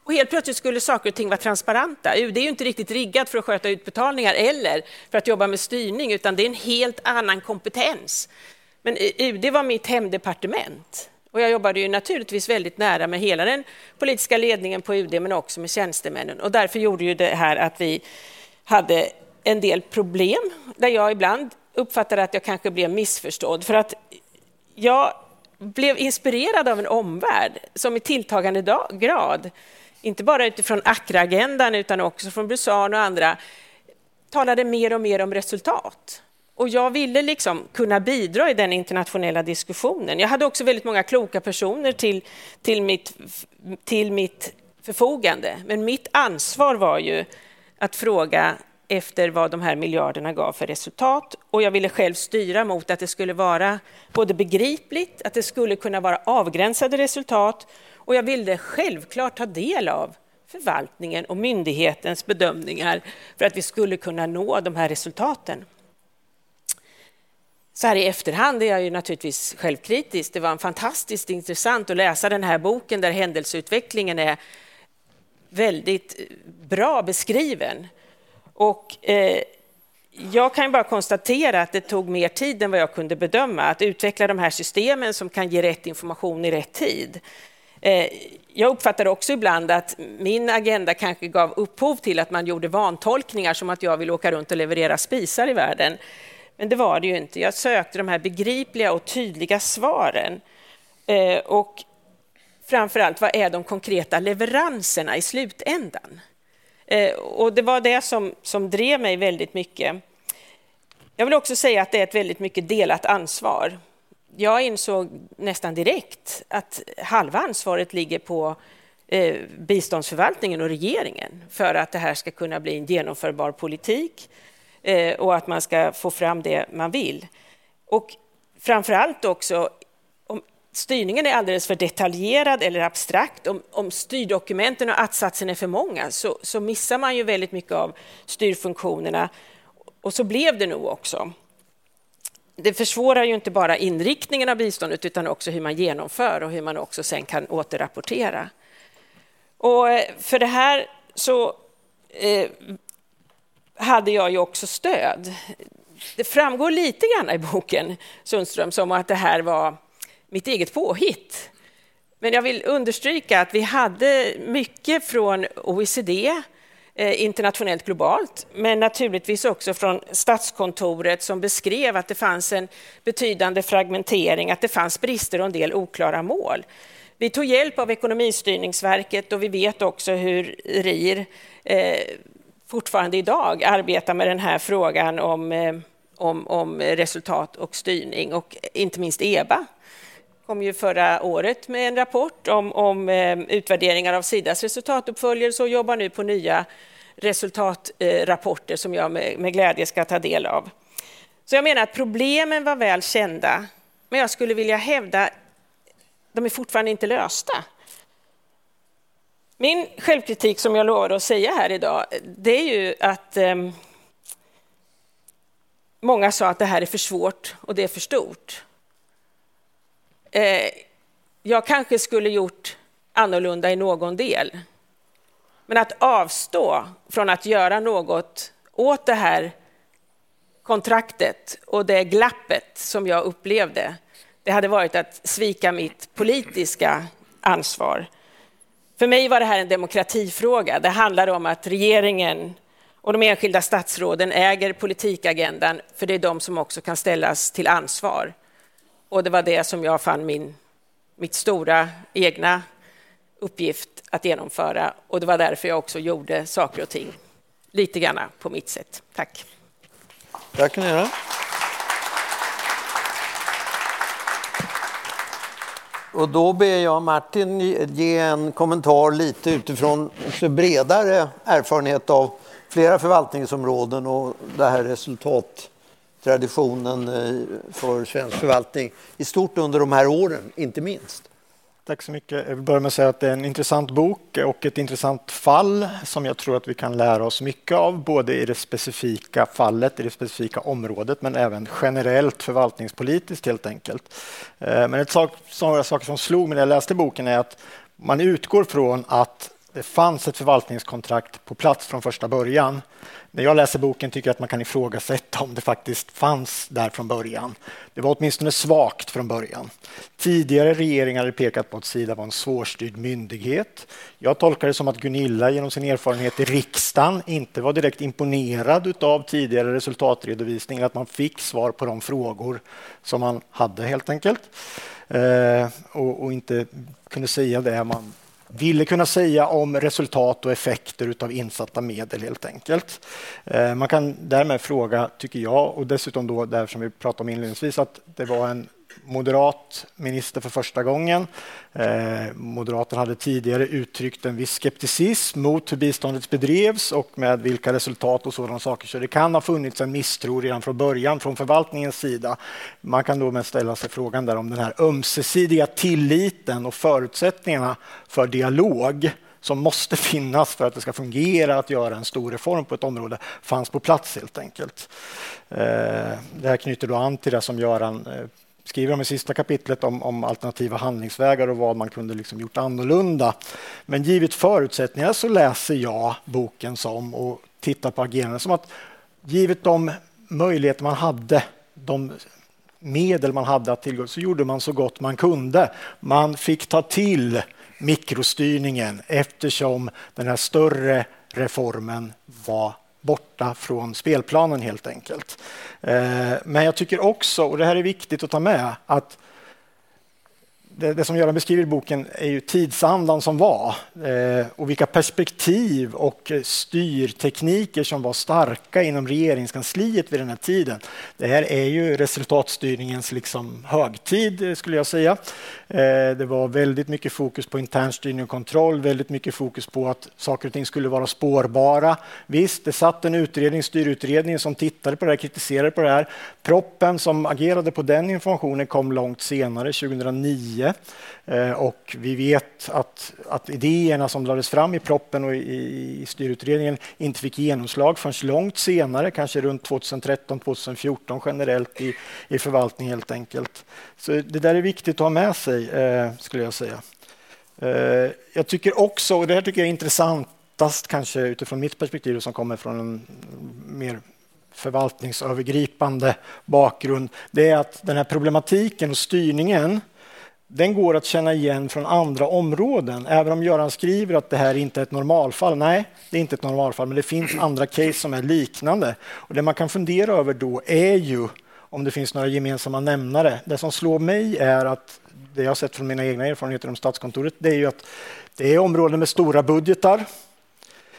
Och helt plötsligt skulle saker och ting vara transparenta. UD är ju inte riktigt riggat för att sköta utbetalningar eller för att jobba med styrning, utan det är en helt annan kompetens. Men eh, UD var mitt hemdepartement. Och jag jobbade ju naturligtvis väldigt nära med hela den politiska ledningen på UD, men också med tjänstemännen. Och därför gjorde ju det här att vi hade en del problem, där jag ibland uppfattade att jag kanske blev missförstådd. För att jag blev inspirerad av en omvärld som i tilltagande grad inte bara utifrån Accra-agendan utan också från Busan och andra, talade mer och mer om resultat. Och jag ville liksom kunna bidra i den internationella diskussionen. Jag hade också väldigt många kloka personer till, till, mitt, till mitt förfogande. Men mitt ansvar var ju att fråga efter vad de här miljarderna gav för resultat. Och jag ville själv styra mot att det skulle vara både begripligt, att det skulle kunna vara avgränsade resultat och jag ville självklart ta del av förvaltningen och myndighetens bedömningar för att vi skulle kunna nå de här resultaten. Så här i efterhand är jag ju naturligtvis självkritisk. Det var fantastiskt intressant att läsa den här boken där händelseutvecklingen är väldigt bra beskriven. Och, eh, jag kan bara konstatera att det tog mer tid än vad jag kunde bedöma att utveckla de här systemen som kan ge rätt information i rätt tid. Eh, jag uppfattar också ibland att min agenda kanske gav upphov till att man gjorde vantolkningar som att jag vill åka runt och leverera spisar i världen. Men det var det ju inte. Jag sökte de här begripliga och tydliga svaren. Eh, och framför allt, vad är de konkreta leveranserna i slutändan? Eh, och det var det som, som drev mig väldigt mycket. Jag vill också säga att det är ett väldigt mycket delat ansvar jag insåg nästan direkt att halva ansvaret ligger på eh, biståndsförvaltningen och regeringen för att det här ska kunna bli en genomförbar politik eh, och att man ska få fram det man vill. Och framför allt också, styrningen är alldeles för detaljerad eller abstrakt, om, om styrdokumenten och att-satsen är för många så, så missar man ju väldigt mycket av styrfunktionerna. Och så blev det nog också det försvårar ju inte bara inriktningen av biståndet utan också hur man genomför och hur man också sen kan återrapportera. Och eh, för det här så eh, hade jag ju också stöd. Det framgår lite grann i boken Sundström som att det här var mitt eget påhitt. Men jag vill understryka att vi hade mycket från OECD, eh, internationellt globalt, men naturligtvis också från Statskontoret som beskrev att det fanns en betydande fragmentering, att det fanns brister och en del oklara mål. Vi tog hjälp av Ekonomistyrningsverket och vi vet också hur RIR eh, fortfarande idag arbetar med den här frågan om, eh, om, om resultat och styrning och inte minst EBA kom ju förra året med en rapport om, om eh, utvärderingar av Sidas resultatuppföljelse och jobbar nu på nya resultatrapporter som jag med, med glädje ska ta del av. Så jag menar att problemen var väl kända, men jag skulle vilja hävda de är fortfarande inte lösta. Min självkritik som jag lovade att säga här idag, det är ju att eh, många sa att det här är för svårt och det är för stort. Eh, jag kanske skulle gjort annorlunda i någon del. Men att avstå från att göra något åt det här kontraktet och det glappet som jag upplevde, det hade varit att svika mitt politiska ansvar. För mig var det här en demokratifråga. Det handlar om att regeringen och de enskilda statsråden äger politikagendan, för det är de som också kan ställas till ansvar. Och det var det som jag fann min, mitt stora egna uppgift att genomföra och det var därför jag också gjorde saker och ting lite grann på mitt sätt. Tack. Tack Nera. Och då ber jag Martin ge en kommentar lite utifrån också bredare erfarenhet av flera förvaltningsområden och det här traditionen eh, för svensk förvaltning i stort under de här åren, inte minst. Tack så mycket. Jag vill börja med att säga att det är en intressant bok och ett intressant fall som jag tror att vi kan lära oss mycket av, både i det specifika fallet, i det specifika området, men även generellt förvaltningspolitiskt helt enkelt. Eh, men ett sak, några saker som slog mig när jag läste boken är att man utgår från att det fanns ett förvaltningskontrakt på plats från första början. När jag läser boken tycker jag att man kan ifrågasätta om det faktiskt fanns där från början. Det var åtminstone svagt från början. Tidigare regeringar hade pekat på att Sida var en svårstyrd myndighet. Jag tolkar det som att Gunilla genom sin erfarenhet i riksdagen inte var direkt imponerad av tidigare resultatredovisningar, att man fick svar på de frågor som man hade helt enkelt. Eh, och, och inte kunde säga det man ville kunna säga om resultat och effekter av insatta medel helt enkelt. Eh, man kan därmed fråga, tycker jag, och dessutom då där som vi pratade om inledningsvis, att det var en moderat minister för första gången. Eh, Moderaterna hade tidigare uttryckt en viss skepticism mot hur biståndet bedrevs och med vilka resultat och sådana saker. Så det kan ha funnits en misstro redan från början från förvaltningens sida. Man kan då med ställa sig frågan där om den här ömsesidiga tilliten och förutsättningarna för dialog som måste finnas för att det ska fungera att göra en stor reform på ett område fanns på plats helt enkelt. Eh, det här knyter då an till det som Göran eh, skriver de i sista kapitlet om, om, alternativa handlingsvägar och vad man kunde liksom gjort annorlunda. Men givet förutsättningar så läser jag boken som och tittar på agerandet som att givet de möjligheter man hade, de medel man hade att tillgå, så gjorde man så gott man kunde. Man fick ta till mikrostyrningen eftersom den här större reformen var borta från spelplanen helt enkelt. Eh, men jag tycker också, och det här är viktigt att ta med, att det, det, som Göran beskriver i boken är ju tidsandan som var eh, och vilka perspektiv och styrtekniker som var starka inom regeringskansliet vid den här tiden. Det här är ju resultatstyrningens liksom högtid skulle jag säga. Eh, det var väldigt mycket fokus på internstyrning och kontroll, väldigt mycket fokus på att saker och ting skulle vara spårbara. Visst, det satt en utredning, styrutredningen, som tittade på det här, kritiserade på det här. Proppen som agerade på den informationen kom långt senare, 2009 Eh, och vi vet att, att idéerna som lades fram i proppen och i, i styrutredningen inte fick genomslag förrän långt senare, kanske runt 2013-2014 generellt i, i förvaltning helt enkelt. Så det där är viktigt att ha med sig, eh, skulle jag säga. Eh, jag tycker också, och det här tycker jag är intressantast kanske utifrån mitt perspektiv som kommer från en mer förvaltningsövergripande bakgrund, det är att den här problematiken och styrningen den går att känna igen från andra områden. Även om Göran skriver att det här inte är ett normalfall. Nej, det är inte ett normalfall, men det finns andra case som är liknande. Och Det man kan fundera över då är ju om det finns några gemensamma nämnare. Det som slår mig är att det jag har sett från mina egna erfarenheter om Statskontoret, det är ju att det är områden med stora budgetar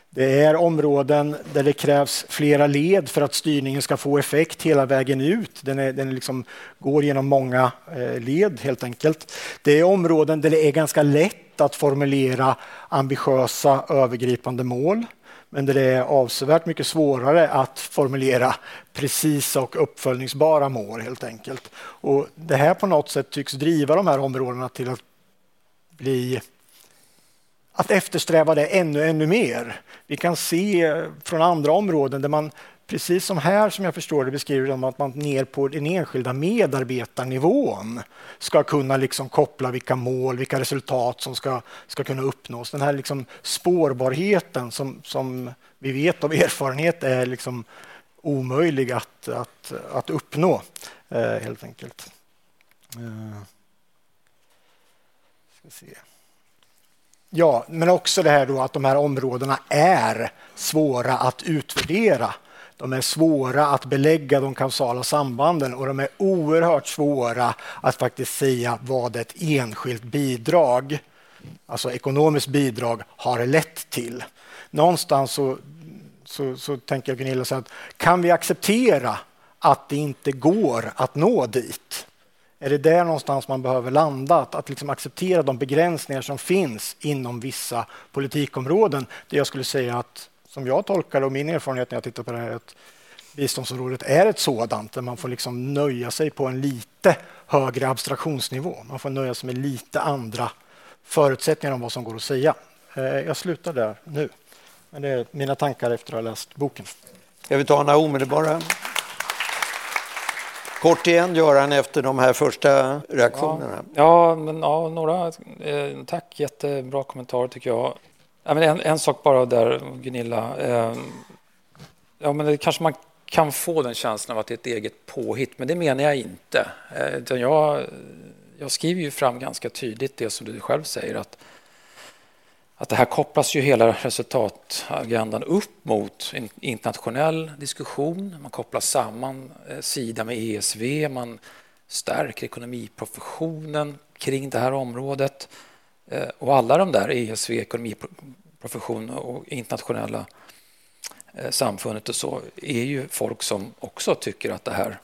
det är områden där det krävs flera led för att styrningen ska få effekt hela vägen ut. Den, är, den liksom går genom många eh, led helt enkelt. Det är områden där det är ganska lätt att formulera ambitiösa övergripande mål men där det är avsevärt mycket svårare att formulera precisa och uppföljningsbara mål helt enkelt. Och det här på något sätt tycks driva de här områdena till att bli att eftersträva det ännu, ännu mer. Vi kan se från andra områden där man, precis som här som jag förstår det beskriver de att man ner på den enskilda medarbetarnivån ska kunna liksom koppla vilka mål, vilka resultat som ska, ska kunna uppnås. Den här liksom spårbarheten som, som vi vet av erfarenhet är liksom omöjlig att, att, att uppnå, eh, helt enkelt. Eh, ska se. Ja, men också det här då att de här områdena är svåra att utvärdera. De är svåra att belägga de kausala sambanden och de är oerhört svåra att faktiskt säga vad ett enskilt bidrag, alltså ekonomiskt bidrag, har lett till. Någonstans så, så, så tänker jag Gunilla, så att kan vi acceptera att det inte går att nå dit? Är det där någonstans man behöver landa? Att, att liksom acceptera de begränsningar som finns inom vissa politikområden. Det jag skulle säga att som jag tolkar och min erfarenhet när jag tittar på det här, att biståndsområdet är ett sådant där man får liksom nöja sig på en lite högre abstraktionsnivå. Man får nöja sig med lite andra förutsättningar om vad som går att säga. Eh, jag slutar där nu. Men det är mina tankar efter att ha läst boken. Ska vi ta några omedelbara? Kort igen, Göran, efter de här första reaktionerna. Ja, ja, men, ja några. Eh, tack, jättebra kommentarer tycker jag. Ja, men en, en sak bara där, Gunilla. Eh, ja, men det kanske man kan få den känslan av att det är ett eget påhitt, men det menar jag inte. Eh, jag, jag skriver ju fram ganska tydligt det som du själv säger, att, att det här kopplas ju hela resultatagendan upp mot en internationell diskussion. Man kopplar samman eh, Sida med ESV, man stärker ekonomiprofessionen kring det här området. Eh, och alla de där, ESV, ekonomiprofession och internationella eh, samfundet och så är ju folk som också tycker att det här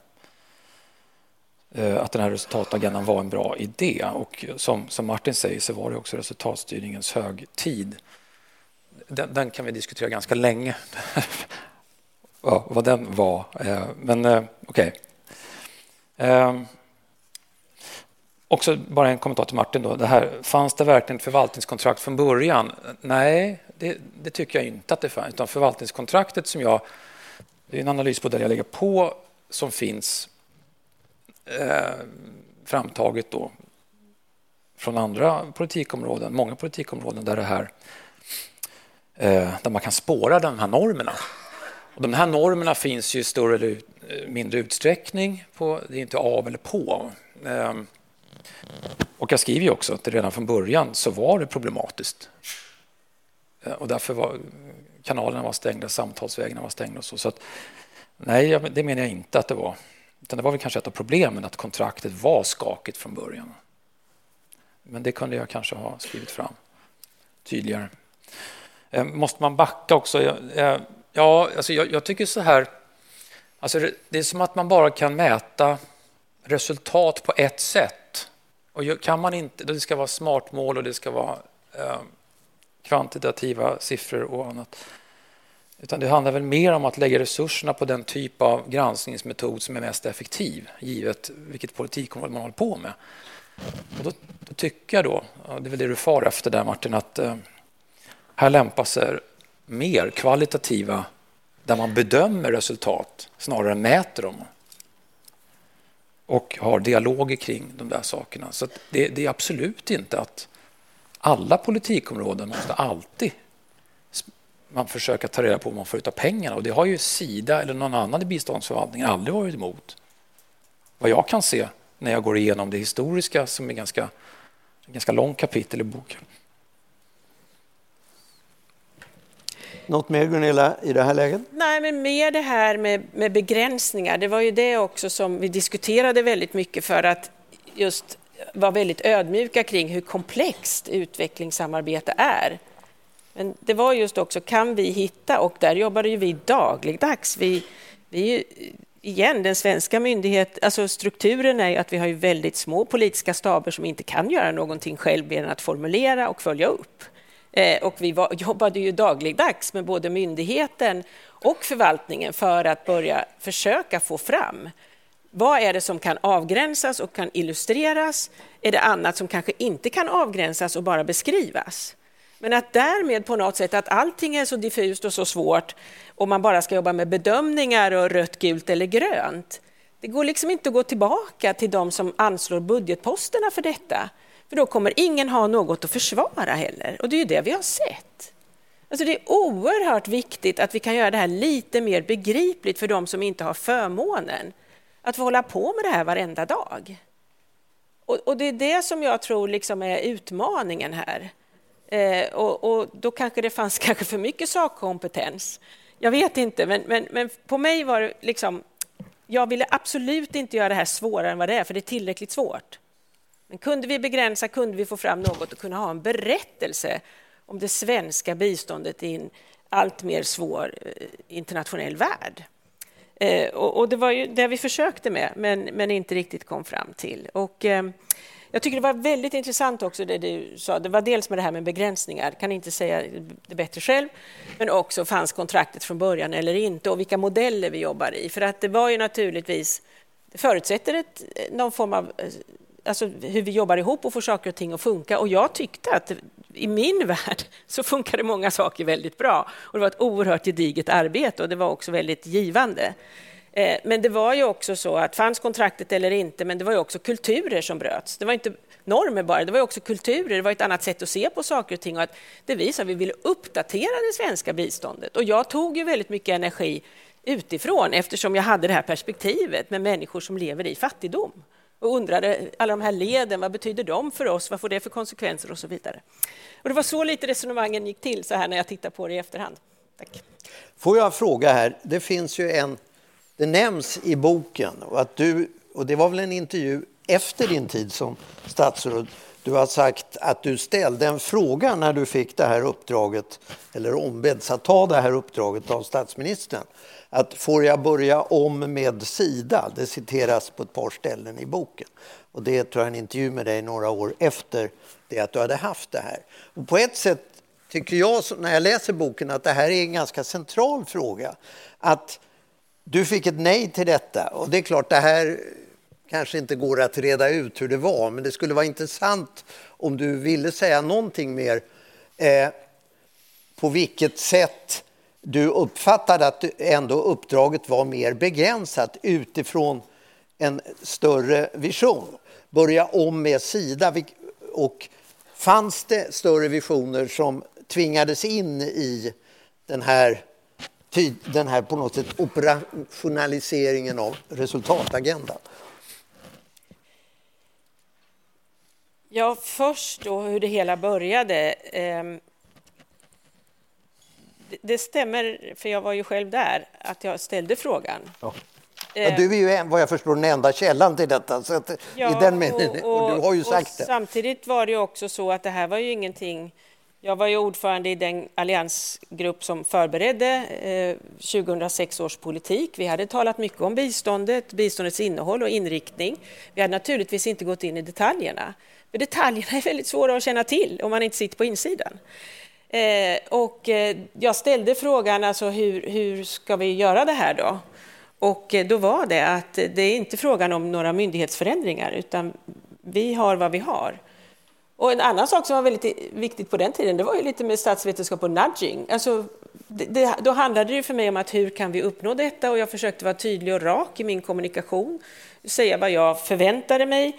Eh, att den här resultatagendan var en bra idé. Och som, som Martin säger så var det också resultatstyrningens högtid. Den, den kan vi diskutera ganska länge, ja, vad den var. Eh, men eh, okej. Okay. Också bara en kommentar till Martin. Då. Det här, fanns det verkligen ett förvaltningskontrakt från början? Nej, det, det, tycker jag inte att det fanns. Utan förvaltningskontraktet som jag... Det är en analysmodell jag lägger på som finns Eh, framtaget då från andra politikområden, många politikområden där det här eh, där man kan spåra de här normerna. Och de här normerna finns ju i större eller eh, mindre utsträckning. På, det är inte av eller på. Eh, och jag skriver ju också att det redan från början så var det problematiskt. Eh, och därför var kanalerna var stängda, samtalsvägarna var stängda och så. så att, nej, det menar jag inte att det var. Utan det var väl kanske ett av problemen att kontraktet var skakigt från början. Men det kunde jag kanske ha skrivit fram tydligare. Eh, måste man backa också? Eh, ja, alltså jag, jag tycker så här. Alltså det är som att man bara kan mäta resultat på ett sätt. Och kan man inte, det ska vara smartmål och det ska vara eh, kvantitativa siffror och annat. Utan det handlar väl mer om att lägga resurserna på den typ av granskningsmetod som är mest effektiv givet vilket politikområde man håller på med. Och då, då tycker jag då, det är väl det du far efter där Martin, att eh, här lämpar sig mer kvalitativa där man bedömer resultat snarare än mäter dem och har dialoger kring de där sakerna. Så det, det, är absolut inte att alla politikområden måste alltid man försöka ta reda på vad man får ut av pengarna. Och det har ju Sida eller någon annan i biståndsförvaltningen aldrig varit emot. Vad jag kan se när jag går igenom det historiska som är ganska, ganska långt kapitel i boken. Något mer Gunilla i det här läget? Nej, men mer det här med, med begränsningar. Det var ju det också som vi diskuterade väldigt mycket för att just vara väldigt ödmjuka kring hur komplext utvecklingssamarbete är. Men det var just också, kan vi hitta, och där jobbade ju vi dagligdags. Vi, vi igen, den svenska myndigheten, alltså strukturen är ju att vi har ju väldigt små politiska staber som inte kan göra någonting själv mer än att formulera och följa upp. Eh, och vi var, jobbade ju dagligdags med både myndigheten och förvaltningen för att börja försöka få fram vad är det som kan avgränsas och kan illustreras? Är det annat som kanske inte kan avgränsas och bara beskrivas? Men att därmed på något sätt att allting är så diffust och så svårt och man bara ska jobba med bedömningar och rött, gult eller grönt. Det går liksom inte att gå tillbaka till de som anslår budgetposterna för detta. För då kommer ingen ha något att försvara heller. Och det är ju det vi har sett. Alltså det är oerhört viktigt att vi kan göra det här lite mer begripligt för de som inte har förmånen att få hålla på med det här varenda dag. Och, och det är det som jag tror liksom är utmaningen här. Eh, och, och, då kanske det fanns kanske för mycket sakkompetens. Jag vet inte, men, men, men på mig var det liksom... Jag ville absolut inte göra det här svårare än vad det är, för det är tillräckligt svårt. Men kunde vi begränsa, kunde vi få fram något och kunna ha en berättelse om det svenska biståndet i en allt mer svår eh, internationell värld. Eh, och, och, det var ju det vi försökte med, men, men inte riktigt kom fram till. Och, eh, jag tycker det var väldigt intressant också det du sa. Det var dels med det här med begränsningar, kan inte säga det bättre själv, men också fanns kontraktet från början eller inte och vilka modeller vi jobbar i. För att det var ju naturligtvis, det förutsätter ett, någon form av, eh, alltså hur vi jobbar ihop och får saker och ting att funka. Och jag tyckte att i min värld så funkade många saker väldigt bra och det var ett oerhört gediget arbete och det var också väldigt givande. Eh, men det var ju också så att fanns kontraktet eller inte, men det var ju också kulturer som bröts. Det var inte normer bara, det var också kulturer, det var ett annat sätt att se på saker och ting och att det visar att vi ville uppdatera det svenska biståndet. Och jag tog ju väldigt mycket energi utifrån eftersom jag hade det här perspektivet med människor som lever i fattigdom och undrade alla de här leden, vad betyder de för oss, vad får det för konsekvenser och så vidare. Och det var så lite resonemangen gick till så här när jag tittar på det i efterhand. Tack. Får jag fråga här, det finns ju en det nämns i boken och att du, och det var väl en intervju efter din tid som statsråd, du har sagt att du ställde en fråga när du fick det här uppdraget, eller ombeds att ta det här uppdraget av statsministern. Att får jag börja om med Sida? Det citeras på ett par ställen i boken. Och det tror jag en intervju med dig några år efter det att du hade haft det här. Och på ett sätt tycker jag när jag läser boken att det här är en ganska central fråga. Att du fick ett nej till detta och det är klart, det här kanske inte går att reda ut hur det var, men det skulle vara intressant om du ville säga någonting mer eh, på vilket sätt du uppfattade att ändå uppdraget var mer begränsat utifrån en större vision. Börja om med Sida. Och fanns det större visioner som tvingades in i den här den här på något sätt operationaliseringen av resultatagendan? Ja, först då hur det hela började. Ehm, det stämmer, för jag var ju själv där, att jag ställde frågan. Ja. Ja, du är ju vad jag förstår den enda källan till detta. Så att, ja, i den meningen, och, och, och, du har ju sagt det. Samtidigt var det också så att det här var ju ingenting jag var ju ordförande i den alliansgrupp som förberedde eh, 2006 års politik. Vi hade talat mycket om biståndet, biståndets innehåll och inriktning. Vi hade naturligtvis inte gått in i detaljerna. För detaljerna är väldigt svåra att känna till om man inte sitter på insidan. Eh, och eh, jag ställde frågan, alltså hur, hur ska vi göra det här då? Och då var det att det är inte frågan om några myndighetsförändringar, utan vi har vad vi har. Och en annan sak som var väldigt viktigt på den tiden, det var ju lite med statsvetenskap och nudging. Alltså, det, det, då handlade det för mig om att hur kan vi uppnå detta? Och jag försökte vara tydlig och rak i min kommunikation, säga vad jag förväntade mig.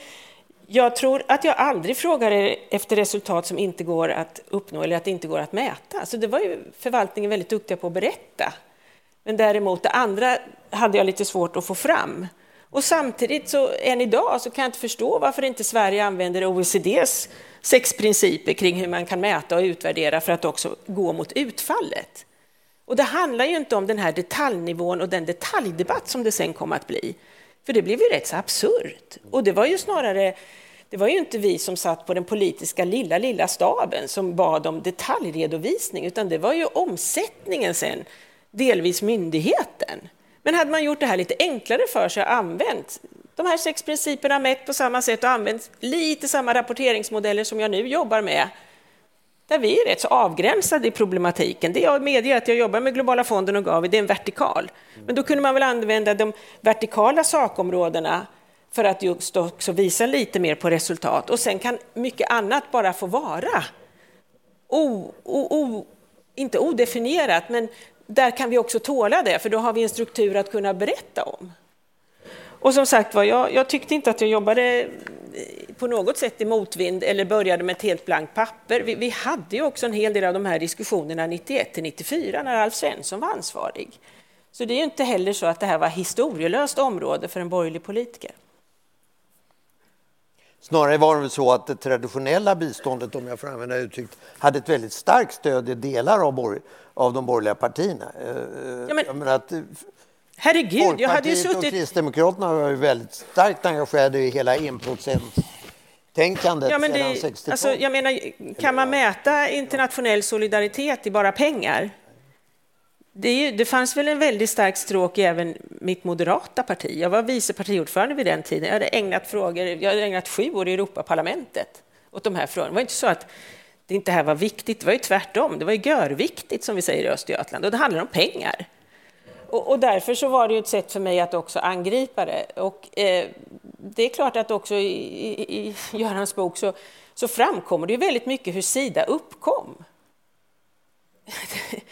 Jag tror att jag aldrig frågade efter resultat som inte går att uppnå eller att det inte går att mäta. Så det var ju förvaltningen väldigt duktiga på att berätta. Men däremot det andra hade jag lite svårt att få fram. Och samtidigt, så, än idag, så kan jag inte förstå varför inte Sverige använder OECDs sex principer kring hur man kan mäta och utvärdera för att också gå mot utfallet. Och det handlar ju inte om den här detaljnivån och den detaljdebatt som det sen kom att bli. För det blev ju rätt så absurt. Och det var ju snarare, det var ju inte vi som satt på den politiska lilla, lilla staben som bad om detaljredovisning, utan det var ju omsättningen sen, delvis myndigheten. Men hade man gjort det här lite enklare för sig och använt de här sex principerna mätt på samma sätt och använt lite samma rapporteringsmodeller som jag nu jobbar med, där vi är rätt så avgränsade i problematiken. Det jag medger att jag jobbar med Globala fonden och Gavi, det är en vertikal. Men då kunde man väl använda de vertikala sakområdena för att just också visa lite mer på resultat. Och sen kan mycket annat bara få vara o, o, o, inte odefinierat, men där kan vi också tåla det, för då har vi en struktur att kunna berätta om. Och som sagt var, jag, jag, tyckte inte att jag jobbade eh, på något sätt i motvind eller började med ett helt blankt papper. Vi, vi hade ju också en hel del av de här diskussionerna 91 till 94 när Alf Svensson var ansvarig. Så det är ju inte heller så att det här var historielöst område för en borgerlig politiker. Snarare var det väl så att det traditionella biståndet, om jag får använda uttrycket, hade ett väldigt starkt stöd i delar av, borg, av de borgerliga partierna. Eh, ja, men, att, eh, herregud, jag hade ju suttit... och Kristdemokraterna var ju väldigt starkt engagerade i hela enprocentstänkandet ja, men det, sedan 60-talet. Alltså, jag menar, kan man mäta internationell solidaritet i bara pengar? Det, ju, det, fanns väl en väldigt stark stråk i även mitt moderata parti. Jag var vice partiordförande vid den tiden. Jag hade ägnat, frågor, jag hade ägnat sju år i Europaparlamentet åt de här frågorna. Det var inte så att det inte här var viktigt, det var ju tvärtom. Det var ju görviktigt, som vi säger i Östergötland, och det handlar om pengar. Och, och, därför så var det ju ett sätt för mig att också angripa det. Och, eh, det är klart att också i, i, i Görans bok så, så framkommer det ju väldigt mycket hur Sida uppkom.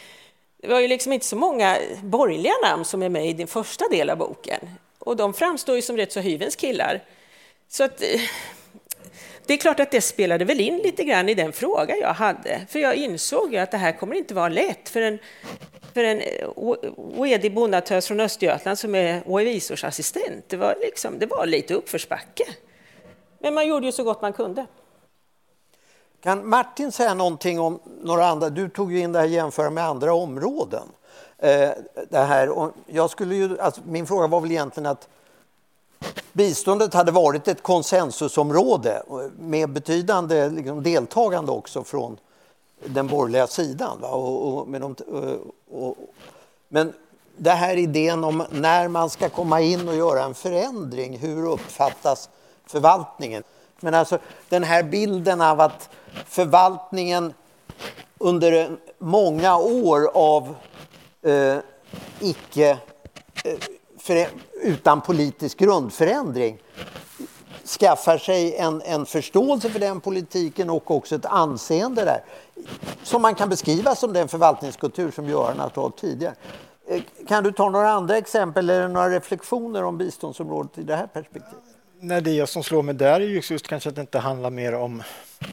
Det var ju liksom inte så många borgerliga namn som är med i din första del av boken. Och de framstår ju som rätt så hyvens killar. Så att, eh, det är klart att det spelade väl in lite grann i den fråga jag hade. För jag insåg ju att det här kommer inte vara lätt för en, för en eh, oedig bondatös från Östergötland som är revisorsassistent. Det var, liksom, det var lite uppförsbacke. Men man gjorde ju så gott man kunde. Kan Martin säga någonting om några andra? Du tog ju in det här jämföra med andra områden. Eh, det här, jag skulle ju, alltså, min fråga var väl egentligen att biståndet hade varit ett konsensusområde med betydande liksom, deltagande också från den borgerliga sidan. Och, och, med de, och, men det här idén om när man ska komma in och göra en förändring, hur uppfattas förvaltningen? Men alltså den här bilden av att förvaltningen under många år av eh, icke eh, för, utan politisk grundförändring skaffar sig en, en förståelse för den politiken och också ett anseende där som man kan beskriva som den förvaltningskultur som Göran har talat tidigare. Eh, kan du ta några andra exempel eller några reflektioner om biståndsområdet i det här perspektivet? Nej, det som slår mig där är just kanske att det inte handlar mer om,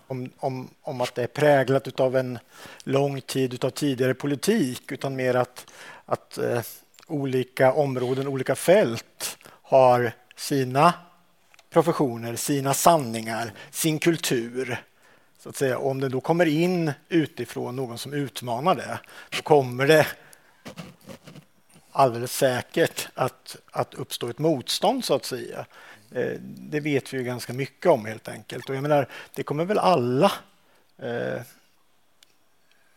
om, om, om att det är präglat av en lång tid av tidigare politik utan mer att, att eh, olika områden, olika fält har sina professioner, sina sanningar, sin kultur. Så att säga. Om det då kommer in utifrån någon som utmanar det, då kommer det alldeles säkert att, att uppstå ett motstånd, så att säga. Eh, det vet vi ju ganska mycket om helt enkelt. Och jag menar, det kommer väl alla eh,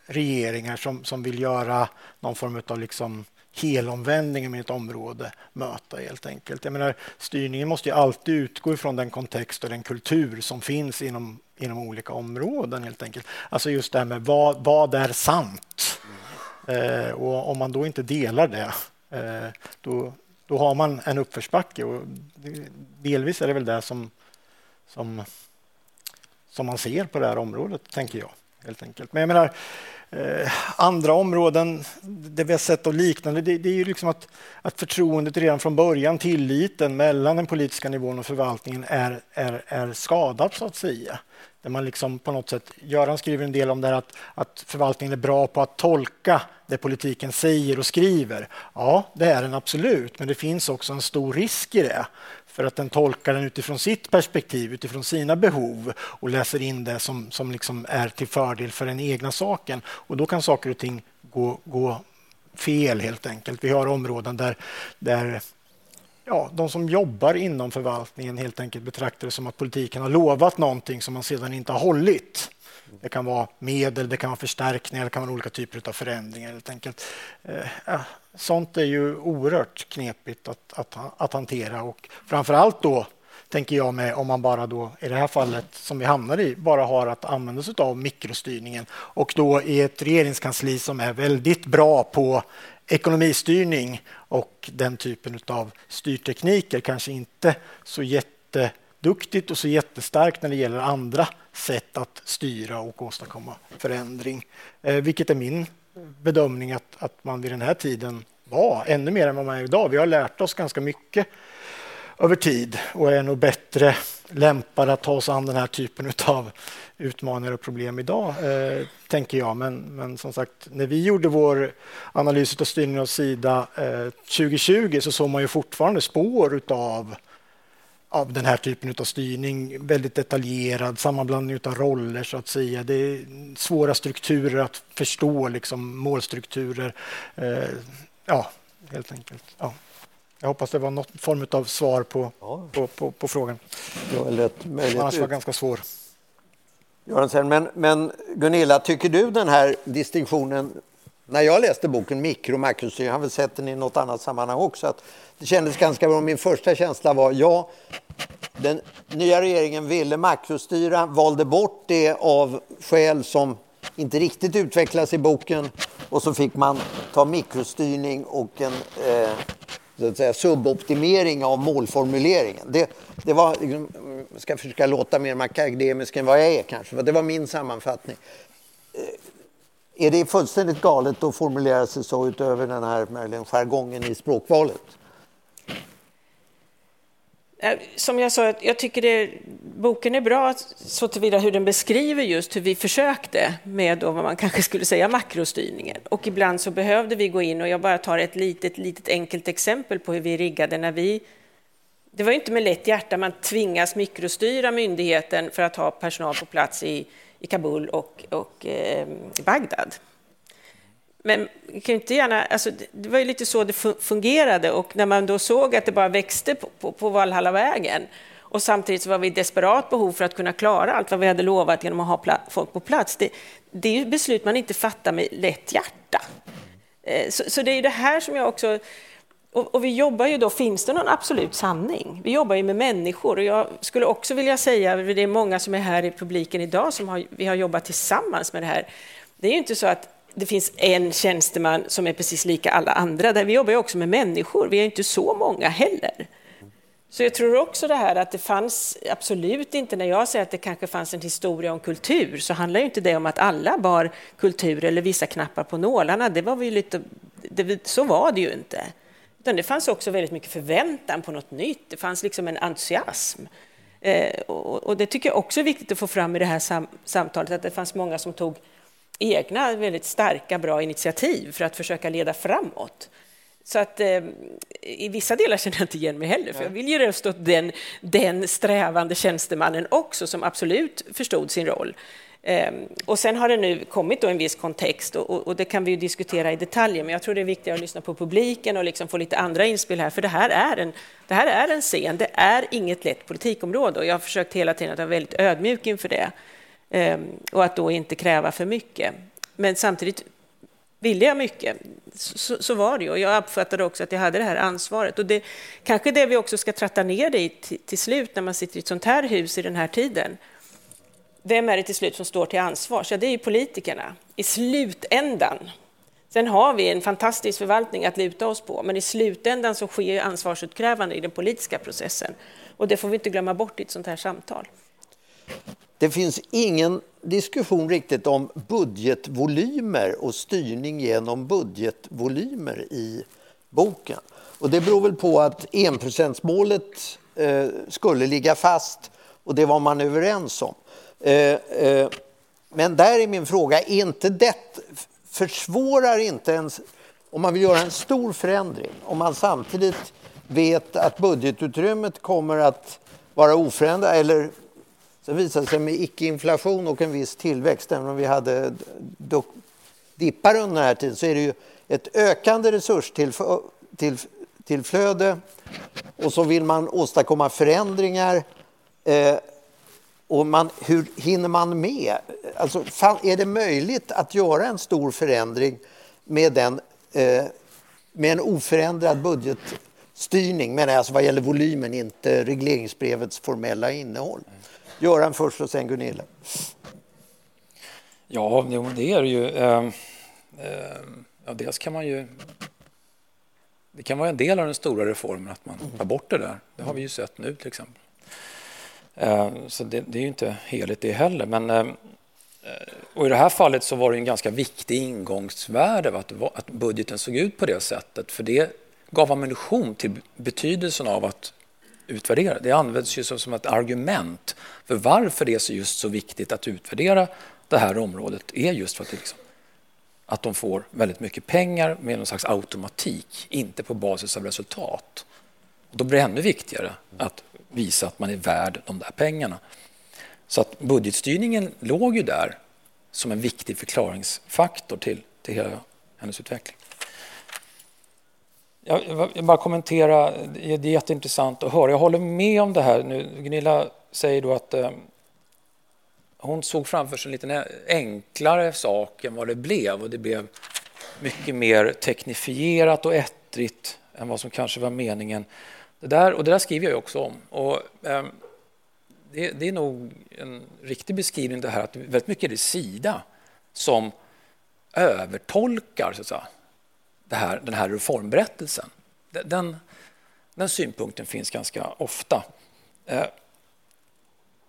regeringar som, som vill göra någon form av liksom helomvändning med ett område möta helt enkelt. Jag menar, styrningen måste ju alltid utgå ifrån den kontext och den kultur som finns inom, inom olika områden helt enkelt. Alltså just det här med vad, vad är sant? Eh, och om man då inte delar det, eh, då, då har man en uppförsbacke och delvis är det väl det som, som, som man ser på det här området, tänker jag. helt enkelt. Men jag menar, eh, andra områden där vi har sett och liknande, det, det är ju liksom att, att förtroendet redan från början, tilliten mellan den politiska nivån och förvaltningen är, är, är skadat så att säga. Där man liksom på något sätt, Göran skriver en del om det här att, att förvaltningen är bra på att tolka det politiken säger och skriver. Ja, det är den absolut, men det finns också en stor risk i det. För att den tolkar den utifrån sitt perspektiv, utifrån sina behov och läser in det som, som liksom är till fördel för den egna saken. Och då kan saker och ting gå, gå fel helt enkelt. Vi har områden där, där ja, de som jobbar inom förvaltningen helt enkelt betraktar det som att politiken har lovat någonting som man sedan inte har hållit. Det kan vara medel, det kan vara förstärkningar, det kan vara olika typer av förändringar helt enkelt. Eh, sånt är ju oerhört knepigt att, att, att hantera och framför allt då tänker jag med om man bara då i det här fallet som vi hamnar i bara har att använda sig av mikrostyrningen och då i ett regeringskansli som är väldigt bra på ekonomistyrning och den typen av styrtekniker kanske inte så jätteduktigt och så jättestarkt när det gäller andra sätt att styra och åstadkomma förändring. Eh, vilket är min bedömning att, att man vid den här tiden var ännu mer än vad man är idag. Vi har lärt oss ganska mycket över tid och är nog bättre lämpade att ta oss an den här typen av utmaningar och problem idag, eh, tänker jag. Men, men som sagt, när vi gjorde vår analys av styrningen av Sida eh, 2020 så såg man ju fortfarande spår av av den här typen av styrning. Väldigt detaljerad, sammanblandning av roller så att säga. Det är svåra strukturer att förstå, liksom, målstrukturer. Eh, ja, helt enkelt. Ja. Jag hoppas det var något form av svar på, ja. på, på, på, frågan. Ja, lätt, Annars var ganska svår. Men, men Gunilla, tycker du den här distinktionen när jag läste boken Mikro och makrostyrning, jag har väl sett den i något annat sammanhang också, att det kändes ganska bra. Min första känsla var ja, den nya regeringen ville makrostyra, valde bort det av skäl som inte riktigt utvecklas i boken och så fick man ta mikrostyrning och en eh, så att säga, suboptimering av målformuleringen. Det, det var, jag ska försöka låta mer akademisk än vad jag är kanske, det var min sammanfattning. Eh, är det fullständigt galet att formulera sig så utöver den här möjligen jargongen i språkvalet? Eh, som jag sa, jag tycker det, boken är bra så tillvida hur den beskriver just hur vi försökte med då vad man kanske skulle säga makrostyrningen. Och ibland så behövde vi gå in och jag bara tar ett litet, litet enkelt exempel på hur vi riggade när vi det var inte med lätt hjärta man tvingas mikrostyra myndigheten för att ha personal på plats i, i Kabul och, och eh, Bagdad. Men kan inte gärna, alltså, det var ju lite så det fungerade och när man då såg att det bara växte på, på, på Valhallavägen och samtidigt så var vi i desperat behov för att kunna klara allt vad vi hade lovat genom att ha folk på plats. Det, det är ju beslut man inte fattar med lätt hjärta. Eh, så, så det är det här som jag också och, och, vi jobbar ju då, finns det någon absolut sanning? Vi jobbar ju med människor och jag skulle också vilja säga, det är många som är här i publiken idag som har, vi har jobbat tillsammans med det här. Det är ju inte så att det finns en tjänsteman som är precis lika alla andra. vi jobbar ju också med människor, vi är inte så många heller. Så jag tror också det här att det fanns absolut inte, när jag säger att det kanske fanns en historia om kultur, så handlar ju inte det om att alla bar kultur eller vissa knappar på nålarna. Det var vi lite, det, så var det ju inte. Utan det fanns också väldigt mycket förväntan på något nytt. Det fanns liksom en entusiasm. Eh, och, och, det tycker jag också är viktigt att få fram i det här sam samtalet, att det fanns många som tog egna väldigt starka, bra initiativ för att försöka leda framåt. Så att eh, i vissa delar känner jag inte igen mig heller, för jag vill ju rösta åt den, den strävande tjänstemannen också, som absolut förstod sin roll. Ehm, och sen har det nu kommit då en viss kontext och, och, och, det kan vi ju diskutera i detaljer, men jag tror det är viktigare att lyssna på publiken och liksom få lite andra inspel här, för det här är en, det här är en scen, det är inget lätt politikområde och jag har försökt hela tiden att vara väldigt ödmjuk inför det. Ehm, och att då inte kräva för mycket. Men samtidigt ville jag mycket. Så, så, var det ju. Och jag uppfattade också att jag hade det här ansvaret. Och det kanske det vi också ska tratta ner det i till, till slut när man sitter i ett sånt här hus i den här tiden. Vem är det till slut som står till ansvar? Ja, det är ju politikerna i slutändan. Sen har vi en fantastisk förvaltning att luta oss på, men i slutändan så sker ansvarsutkrävande i den politiska processen. Och det får vi inte glömma bort i ett sånt här samtal. Det finns ingen diskussion riktigt om budgetvolymer och styrning genom budgetvolymer i boken. Och det beror väl på att enprocentsmålet eh, skulle ligga fast och det var man överens om. Eh, eh, men där är min fråga, är inte det, försvårar inte ens om man vill göra en stor förändring, om man samtidigt vet att budgetutrymmet kommer att vara oförändrat eller så visade det sig med icke-inflation och en viss tillväxt, även om vi hade dippar under den här tiden, så är det ju ett ökande resurstillflöde och så vill man åstadkomma förändringar. Eh, och man, hur hinner man med? Alltså, är det möjligt att göra en stor förändring med, den, eh, med en oförändrad budgetstyrning, men alltså vad gäller volymen, inte regleringsbrevets formella innehåll? Göran först och sen Gunilla. Ja, det är det ju. Eh, ja, dels kan man ju... Det kan vara en del av den stora reformen att man tar bort det där. Det har vi ju sett nu till exempel. Eh, så det, det är ju inte heligt det heller. Men, eh, eh, och I det här fallet så var det en ganska viktig ingångsvärde att, att budgeten såg ut på det sättet. För det gav ammunition till betydelsen av att utvärdera. Det används ju som ett argument för varför det är just så viktigt att utvärdera det här området är just för att, liksom, att de får väldigt mycket pengar med någon slags automatik, inte på basis av resultat. Och då blir det ännu viktigare att visa att man är värd de där pengarna. Så att budgetstyrningen låg ju där som en viktig förklaringsfaktor till, till hela hennes utveckling. Jag vill bara kommentera, det är jätteintressant att höra. Jag håller med om det här nu. Gunilla säger då att eh, hon såg framför sig en lite enklare sak än vad det blev och det blev mycket mer teknifierat och ettrigt än vad som kanske var meningen. Det där, och det där skriver jag också om. Och, eh, det, det, är nog en riktig beskrivning det här att väldigt mycket är det Sida som övertolkar så att säga, det här, den här reformberättelsen. Den, den synpunkten finns ganska ofta. Eh,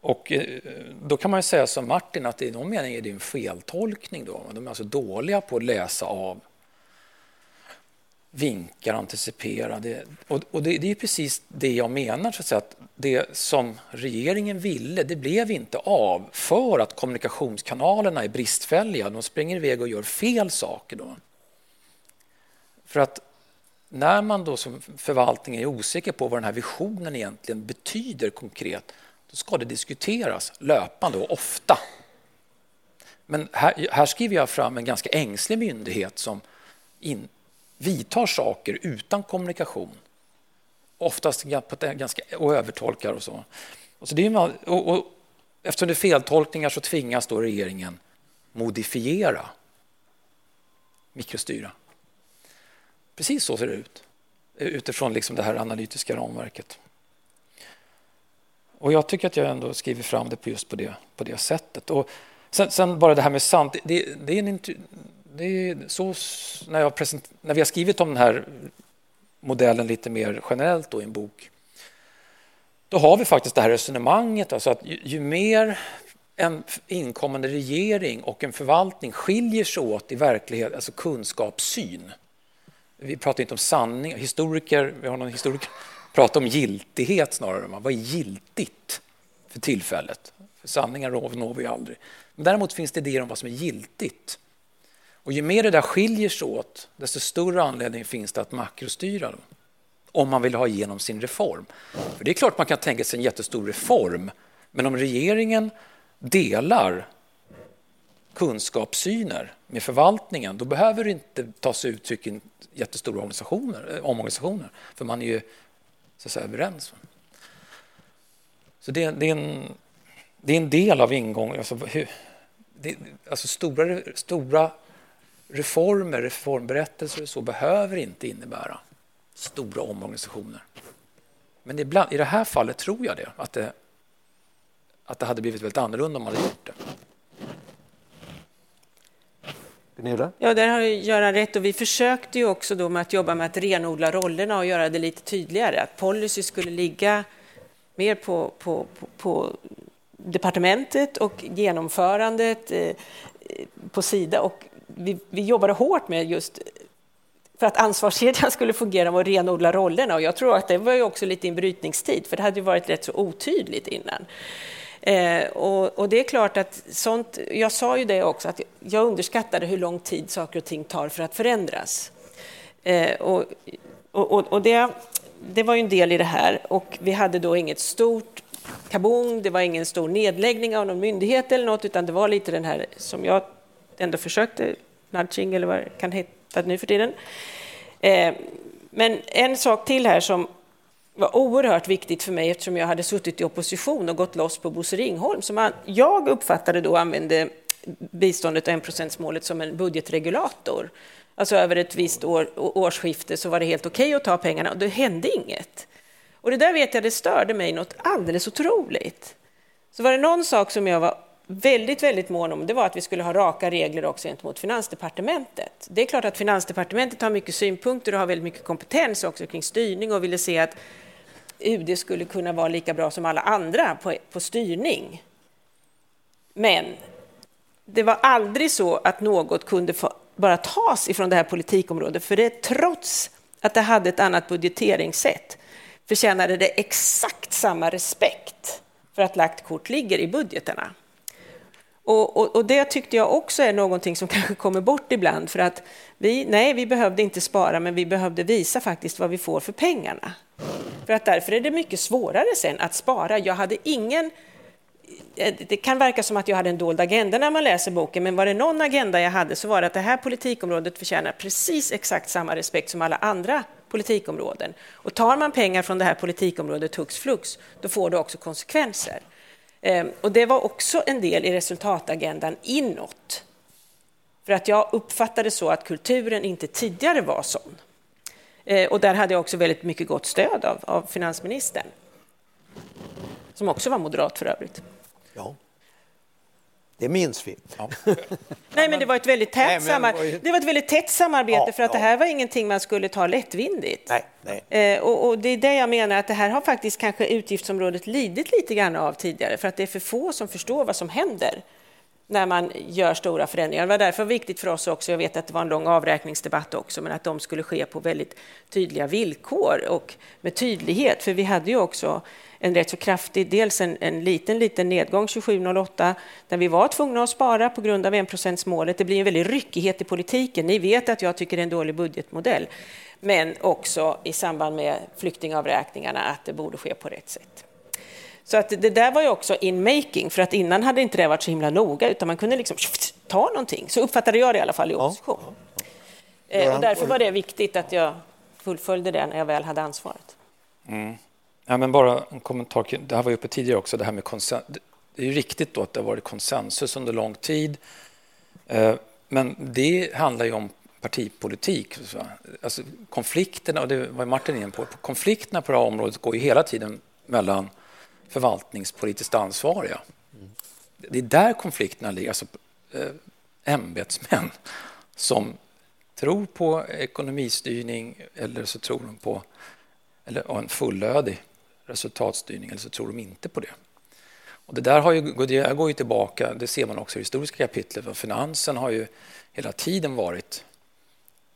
och eh, då kan man säga som Martin att i någon mening är det en feltolkning. Då. De är alltså dåliga på att läsa av vinkar, anticipera. Det, och, och det, det, är precis det jag menar, så att, säga, att det som regeringen ville, det blev inte av för att kommunikationskanalerna är bristfälliga. De springer iväg och gör fel saker. Då. För att när man då som förvaltning är osäker på vad den här visionen egentligen betyder konkret, då ska det diskuteras löpande och ofta. Men här, här skriver jag fram en ganska ängslig myndighet som in, vidtar saker utan kommunikation. Oftast ganska, och övertolkar och så. Och så det är, och, och, eftersom det är feltolkningar så tvingas då regeringen modifiera, mikrostyra. Precis så ser det ut eh, utifrån liksom det här analytiska ramverket. Och jag tycker att jag ändå skriver fram det just på det, på det sättet. Och sen, sen bara det här med sant. Det, det är en, det är så när, jag present, när vi har skrivit om den här modellen lite mer generellt då i en bok, då har vi faktiskt det här resonemanget, alltså att ju, ju mer en inkommande regering och en förvaltning skiljer sig åt i verklighet, alltså kunskapssyn. Vi pratar inte om sanning, historiker, vi har någon historiker, pratar om giltighet snarare. Vad är giltigt för tillfället? För sanningar når vi aldrig. Men däremot finns det idéer om vad som är giltigt. Och ju mer det där skiljer sig åt, desto större anledning finns det att makrostyra dem. Om man vill ha igenom sin reform. För Det är klart man kan tänka sig en jättestor reform, men om regeringen delar kunskapssyner med förvaltningen, då behöver det inte ta sig uttryck i jättestora organisationer, eh, omorganisationer, för man är ju så att säga, överens. Så det, det, är en, det är en del av ingången. Alltså, alltså stora, stora reformer, reformberättelser och så behöver inte innebära stora omorganisationer. Men ibland, i det här fallet tror jag det att, det, att det hade blivit väldigt annorlunda om man hade gjort det. Gunilla? Ja, där har Göran rätt. Och vi försökte ju också då med att jobba med att renodla rollerna och göra det lite tydligare. Att policy skulle ligga mer på, på, på, på departementet och genomförandet eh, på Sida. Och vi, vi jobbade hårt med just för att ansvarskedjan skulle fungera med att renodla rollerna. Och jag tror att det var ju också lite i en brytningstid, för det hade ju varit rätt så otydligt innan. Eh, och, och, det är klart att sånt, jag sa ju det också, att jag underskattade hur lång tid saker och ting tar för att förändras. Eh, och, och, och det, det var ju en del i det här. Och vi hade då inget stort kabong, det var ingen stor nedläggning av någon myndighet eller något, utan det var lite den här som jag ändå försökte, nudging eller vad det kan heta nu för tiden. Eh, men en sak till här som var oerhört viktigt för mig eftersom jag hade suttit i opposition och gått loss på Bosse Ringholm, som jag uppfattade då använde biståndet och enprocentsmålet som en budgetregulator. Alltså över ett visst år, årsskifte så var det helt okej okay att ta pengarna och det hände inget. Och det där vet jag, det störde mig något alldeles otroligt. Så var det någon sak som jag var väldigt, väldigt mån om, det var att vi skulle ha raka regler också gentemot Finansdepartementet. Det är klart att Finansdepartementet har mycket synpunkter och har väldigt mycket kompetens också kring styrning och ville se att UD skulle kunna vara lika bra som alla andra på, på styrning. Men det var aldrig så att något kunde få bara tas ifrån det här politikområdet, för det trots att det hade ett annat budgeteringssätt förtjänade det exakt samma respekt för att lagt kort ligger i budgeterna. Och, och, och, det tyckte jag också är någonting som kanske kommer bort ibland, för att vi, nej, vi behövde inte spara, men vi behövde visa faktiskt vad vi får för pengarna. För att därför är det mycket svårare sen att spara. Jag hade ingen eh, det kan verka som att jag hade en dold agenda när man läser boken, men var det någon agenda jag hade så var det att det här politikområdet förtjänar precis exakt samma respekt som alla andra politikområden. Och tar man pengar från det här politikområdet hux flux, då får det också konsekvenser. Ehm, och det var också en del i resultatagendan inåt. För att jag uppfattade så att kulturen inte tidigare var sån. Ehm, och där hade jag också väldigt mycket gott stöd av, av finansministern. Som också var moderat för övrigt. Ja. Det minns vi. Ja. Nej, men det var ett väldigt tätt, nej, samar det var ett väldigt tätt samarbete ja, för att ja. det här var ingenting man skulle ta lättvindigt. Nej, nej. Eh, och, och, det är det jag menar att det här har faktiskt kanske utgiftsområdet lidit lite grann av tidigare för att det är för få som förstår vad som händer när man gör stora förändringar. Det var därför viktigt för oss också, jag vet att det var en lång avräkningsdebatt också, men att de skulle ske på väldigt tydliga villkor och med tydlighet. För vi hade ju också en rätt så kraftig, dels en, en liten, liten nedgång 2708 där vi var tvungna att spara på grund av enprocentsmålet. Det blir en väldig ryckighet i politiken. Ni vet att jag tycker det är en dålig budgetmodell, men också i samband med flyktingavräkningarna att det borde ske på rätt sätt. Så att det där var ju också in making, för att innan hade inte det varit så himla noga, utan man kunde liksom ta någonting. Så uppfattade jag det i alla fall i opposition. Ja, ja. Eh, och därför var det viktigt att jag fullföljde det när jag väl hade ansvaret. Mm. Ja, men bara en kommentar. Det här var uppe tidigare också, det här med konsensus. Det är ju riktigt då att det har varit konsensus under lång tid. Eh, men det handlar ju om partipolitik. Alltså konflikterna, och det var Martin inne på, konflikterna på det här området går ju hela tiden mellan förvaltningspolitiskt ansvariga. Det är där konflikterna ligger, alltså eh, ämbetsmän som tror på ekonomistyrning eller så tror de på eller en fullödig resultatstyrning eller så tror de inte på det. Och det där har ju, det går ju tillbaka, det ser man också i historiska kapitlet, för finansen har ju hela tiden varit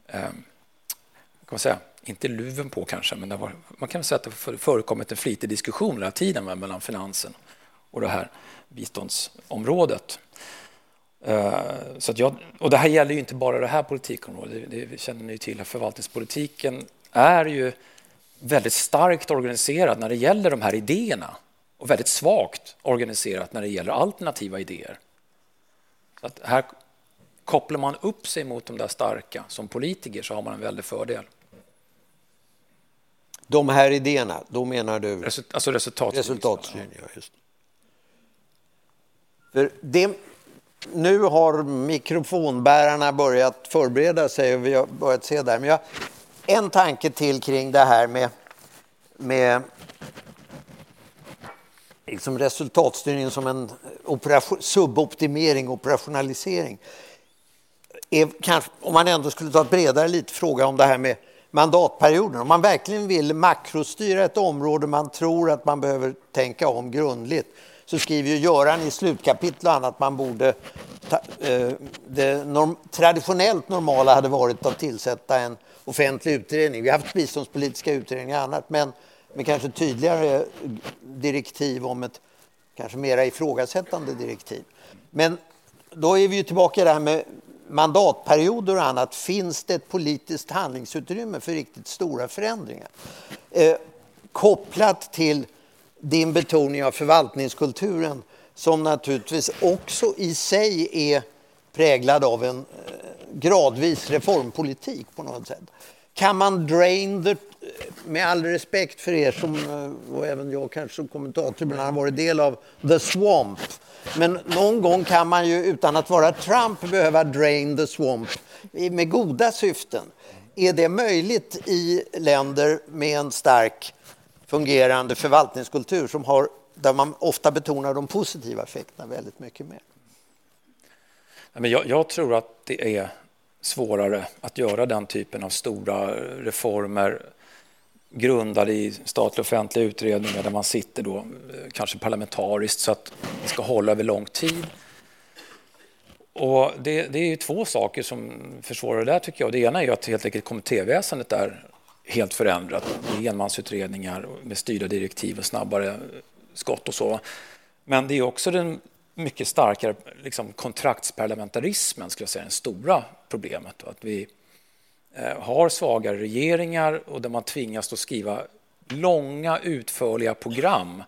eh, kan man säga, inte luven på kanske, men var, man kan säga att det har förekommit en flitig diskussion hela tiden mellan finansen och det här biståndsområdet. Eh, så jag, och det här gäller ju inte bara det här politikområdet, det, det känner ni till, förvaltningspolitiken är ju väldigt starkt organiserad när det gäller de här idéerna och väldigt svagt organiserat när det gäller alternativa idéer. Så att här kopplar man upp sig mot de där starka som politiker så har man en väldig fördel. De här idéerna, då menar du? Result, alltså resultatstyrning. Resultatstyrning, ja, just För det, nu har mikrofonbärarna börjat förbereda sig och vi har börjat se där. Men jag, en tanke till kring det här med, med liksom resultatstyrningen som en operation, suboptimering, operationalisering. Är kanske, om man ändå skulle ta ett bredare lite fråga om det här med mandatperioden. Om man verkligen vill makrostyra ett område man tror att man behöver tänka om grundligt så skriver ju Göran i slutkapitlet att man borde... Ta, eh, det norm, traditionellt normala hade varit att tillsätta en offentlig utredning. Vi har haft biståndspolitiska utredningar och annat men med kanske tydligare direktiv om ett kanske mera ifrågasättande direktiv. Men då är vi ju tillbaka i det här med mandatperioder och annat finns det ett politiskt handlingsutrymme för riktigt stora förändringar. Eh, kopplat till din betoning av förvaltningskulturen som naturligtvis också i sig är präglad av en eh, gradvis reformpolitik på något sätt. Kan man drain the, med all respekt för er som, eh, och även jag kanske som kommentator ibland har varit del av the swamp, men någon gång kan man ju utan att vara Trump behöva drain the swamp med goda syften. Är det möjligt i länder med en stark fungerande förvaltningskultur som har, där man ofta betonar de positiva effekterna väldigt mycket mer? jag, jag tror att det är svårare att göra den typen av stora reformer grundade i statliga offentliga utredningar där man sitter då eh, kanske parlamentariskt så att det ska hålla över lång tid. Och det, det är ju två saker som försvårar det där tycker jag. Det ena är ju att helt enkelt kommittéväsendet är helt förändrat. Det är enmansutredningar med styrda direktiv och snabbare skott och så. Men det är också den mycket starkare liksom, kontraktsparlamentarismen, skulle jag säga, det stora problemet. Att vi Eh, har svagare regeringar och där man tvingas att skriva långa utförliga program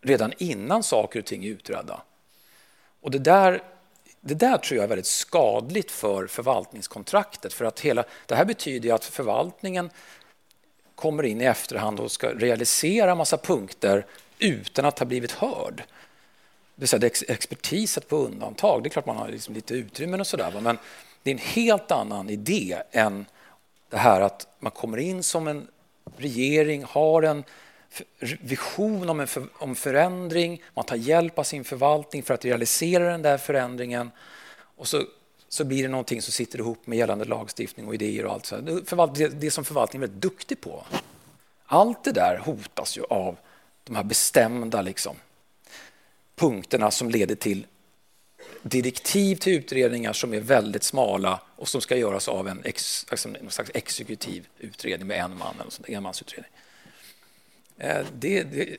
redan innan saker och ting är utredda. Och det där, det där tror jag är väldigt skadligt för förvaltningskontraktet. För att hela, det här betyder att förvaltningen kommer in i efterhand och ska realisera massa punkter utan att ha blivit hörd. Det säga expertiset på undantag. Det är klart man har liksom lite utrymmen och sådär. Men det är en helt annan idé än det här att man kommer in som en regering, har en vision om, en för, om förändring, man tar hjälp av sin förvaltning för att realisera den där förändringen och så, så blir det någonting som sitter ihop med gällande lagstiftning och idéer och allt så det, det som förvaltningen är väldigt duktig på. Allt det där hotas ju av de här bestämda liksom, punkterna som leder till direktiv till utredningar som är väldigt smala och som ska göras av en, ex, liksom en slags exekutiv utredning med en man, eller enmansutredning. Eh, det, det,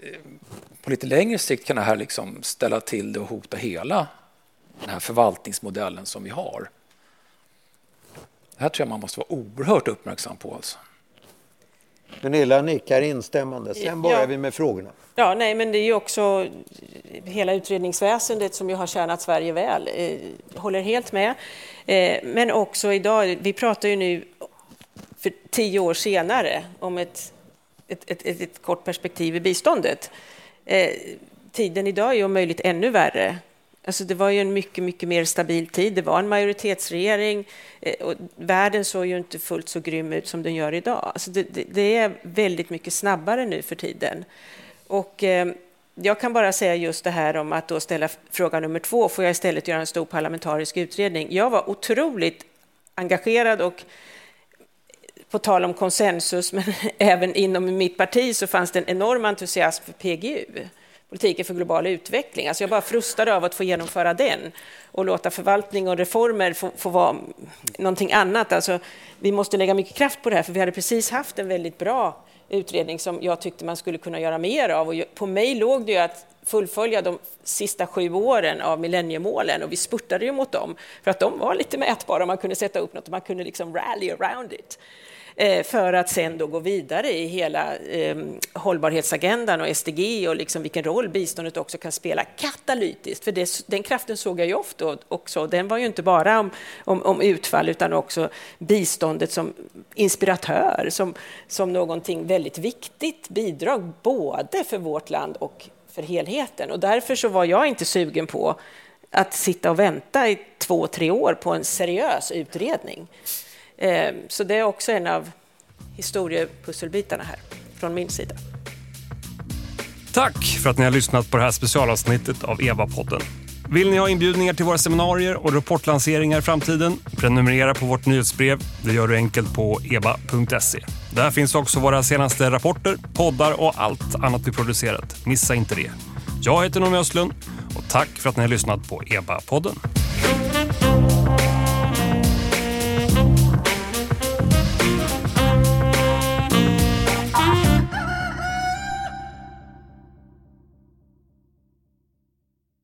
på lite längre sikt kan det här liksom ställa till det och hota hela den här förvaltningsmodellen som vi har. Det här tror jag man måste vara oerhört uppmärksam på. Alltså. Gunilla nickar instämmande. Sen börjar ja. vi med frågorna. Ja, nej, men det är ju också hela utredningsväsendet som ju har tjänat Sverige väl. Eh, håller helt med. Eh, men också idag, vi pratar ju nu för tio år senare om ett, ett, ett, ett, ett kort perspektiv i biståndet. Eh, tiden idag är ju om möjligt ännu värre. Alltså det var ju en mycket, mycket mer stabil tid. Det var en majoritetsregering eh, och världen såg ju inte fullt så grym ut som den gör idag. Alltså det, det, det är väldigt mycket snabbare nu för tiden. Och eh, jag kan bara säga just det här om att då ställa fråga nummer två, får jag istället göra en stor parlamentarisk utredning? Jag var otroligt engagerad och på tal om konsensus, men även inom mitt parti så fanns det en enorm entusiasm för PGU politiken för global utveckling. Alltså jag bara frustade av att få genomföra den och låta förvaltning och reformer få, få vara någonting annat. Alltså, vi måste lägga mycket kraft på det här, för vi hade precis haft en väldigt bra utredning som jag tyckte man skulle kunna göra mer av. Och på mig låg det ju att fullfölja de sista sju åren av millenniemålen och vi spurtade ju mot dem för att de var lite mätbara. Man kunde sätta upp något och man kunde liksom rally around it. Eh, för att sen då gå vidare i hela eh, hållbarhetsagendan och SDG och liksom vilken roll biståndet också kan spela katalytiskt. För det, den kraften såg jag ju ofta också. Den var ju inte bara om, om, om, utfall utan också biståndet som inspiratör, som, som någonting väldigt viktigt bidrag både för vårt land och för helheten. Och därför så var jag inte sugen på att sitta och vänta i två, tre år på en seriös utredning. Ehm, så det är också en av historiepusselbitarna här från min sida. Tack för att ni har lyssnat på det här specialavsnittet av EVA-podden. Vill ni ha inbjudningar till våra seminarier och rapportlanseringar i framtiden? Prenumerera på vårt nyhetsbrev. Det gör du enkelt på eba.se. Där finns också våra senaste rapporter, poddar och allt annat vi producerat. Missa inte det. Jag heter Noomi Östlund och tack för att ni har lyssnat på EBA-podden.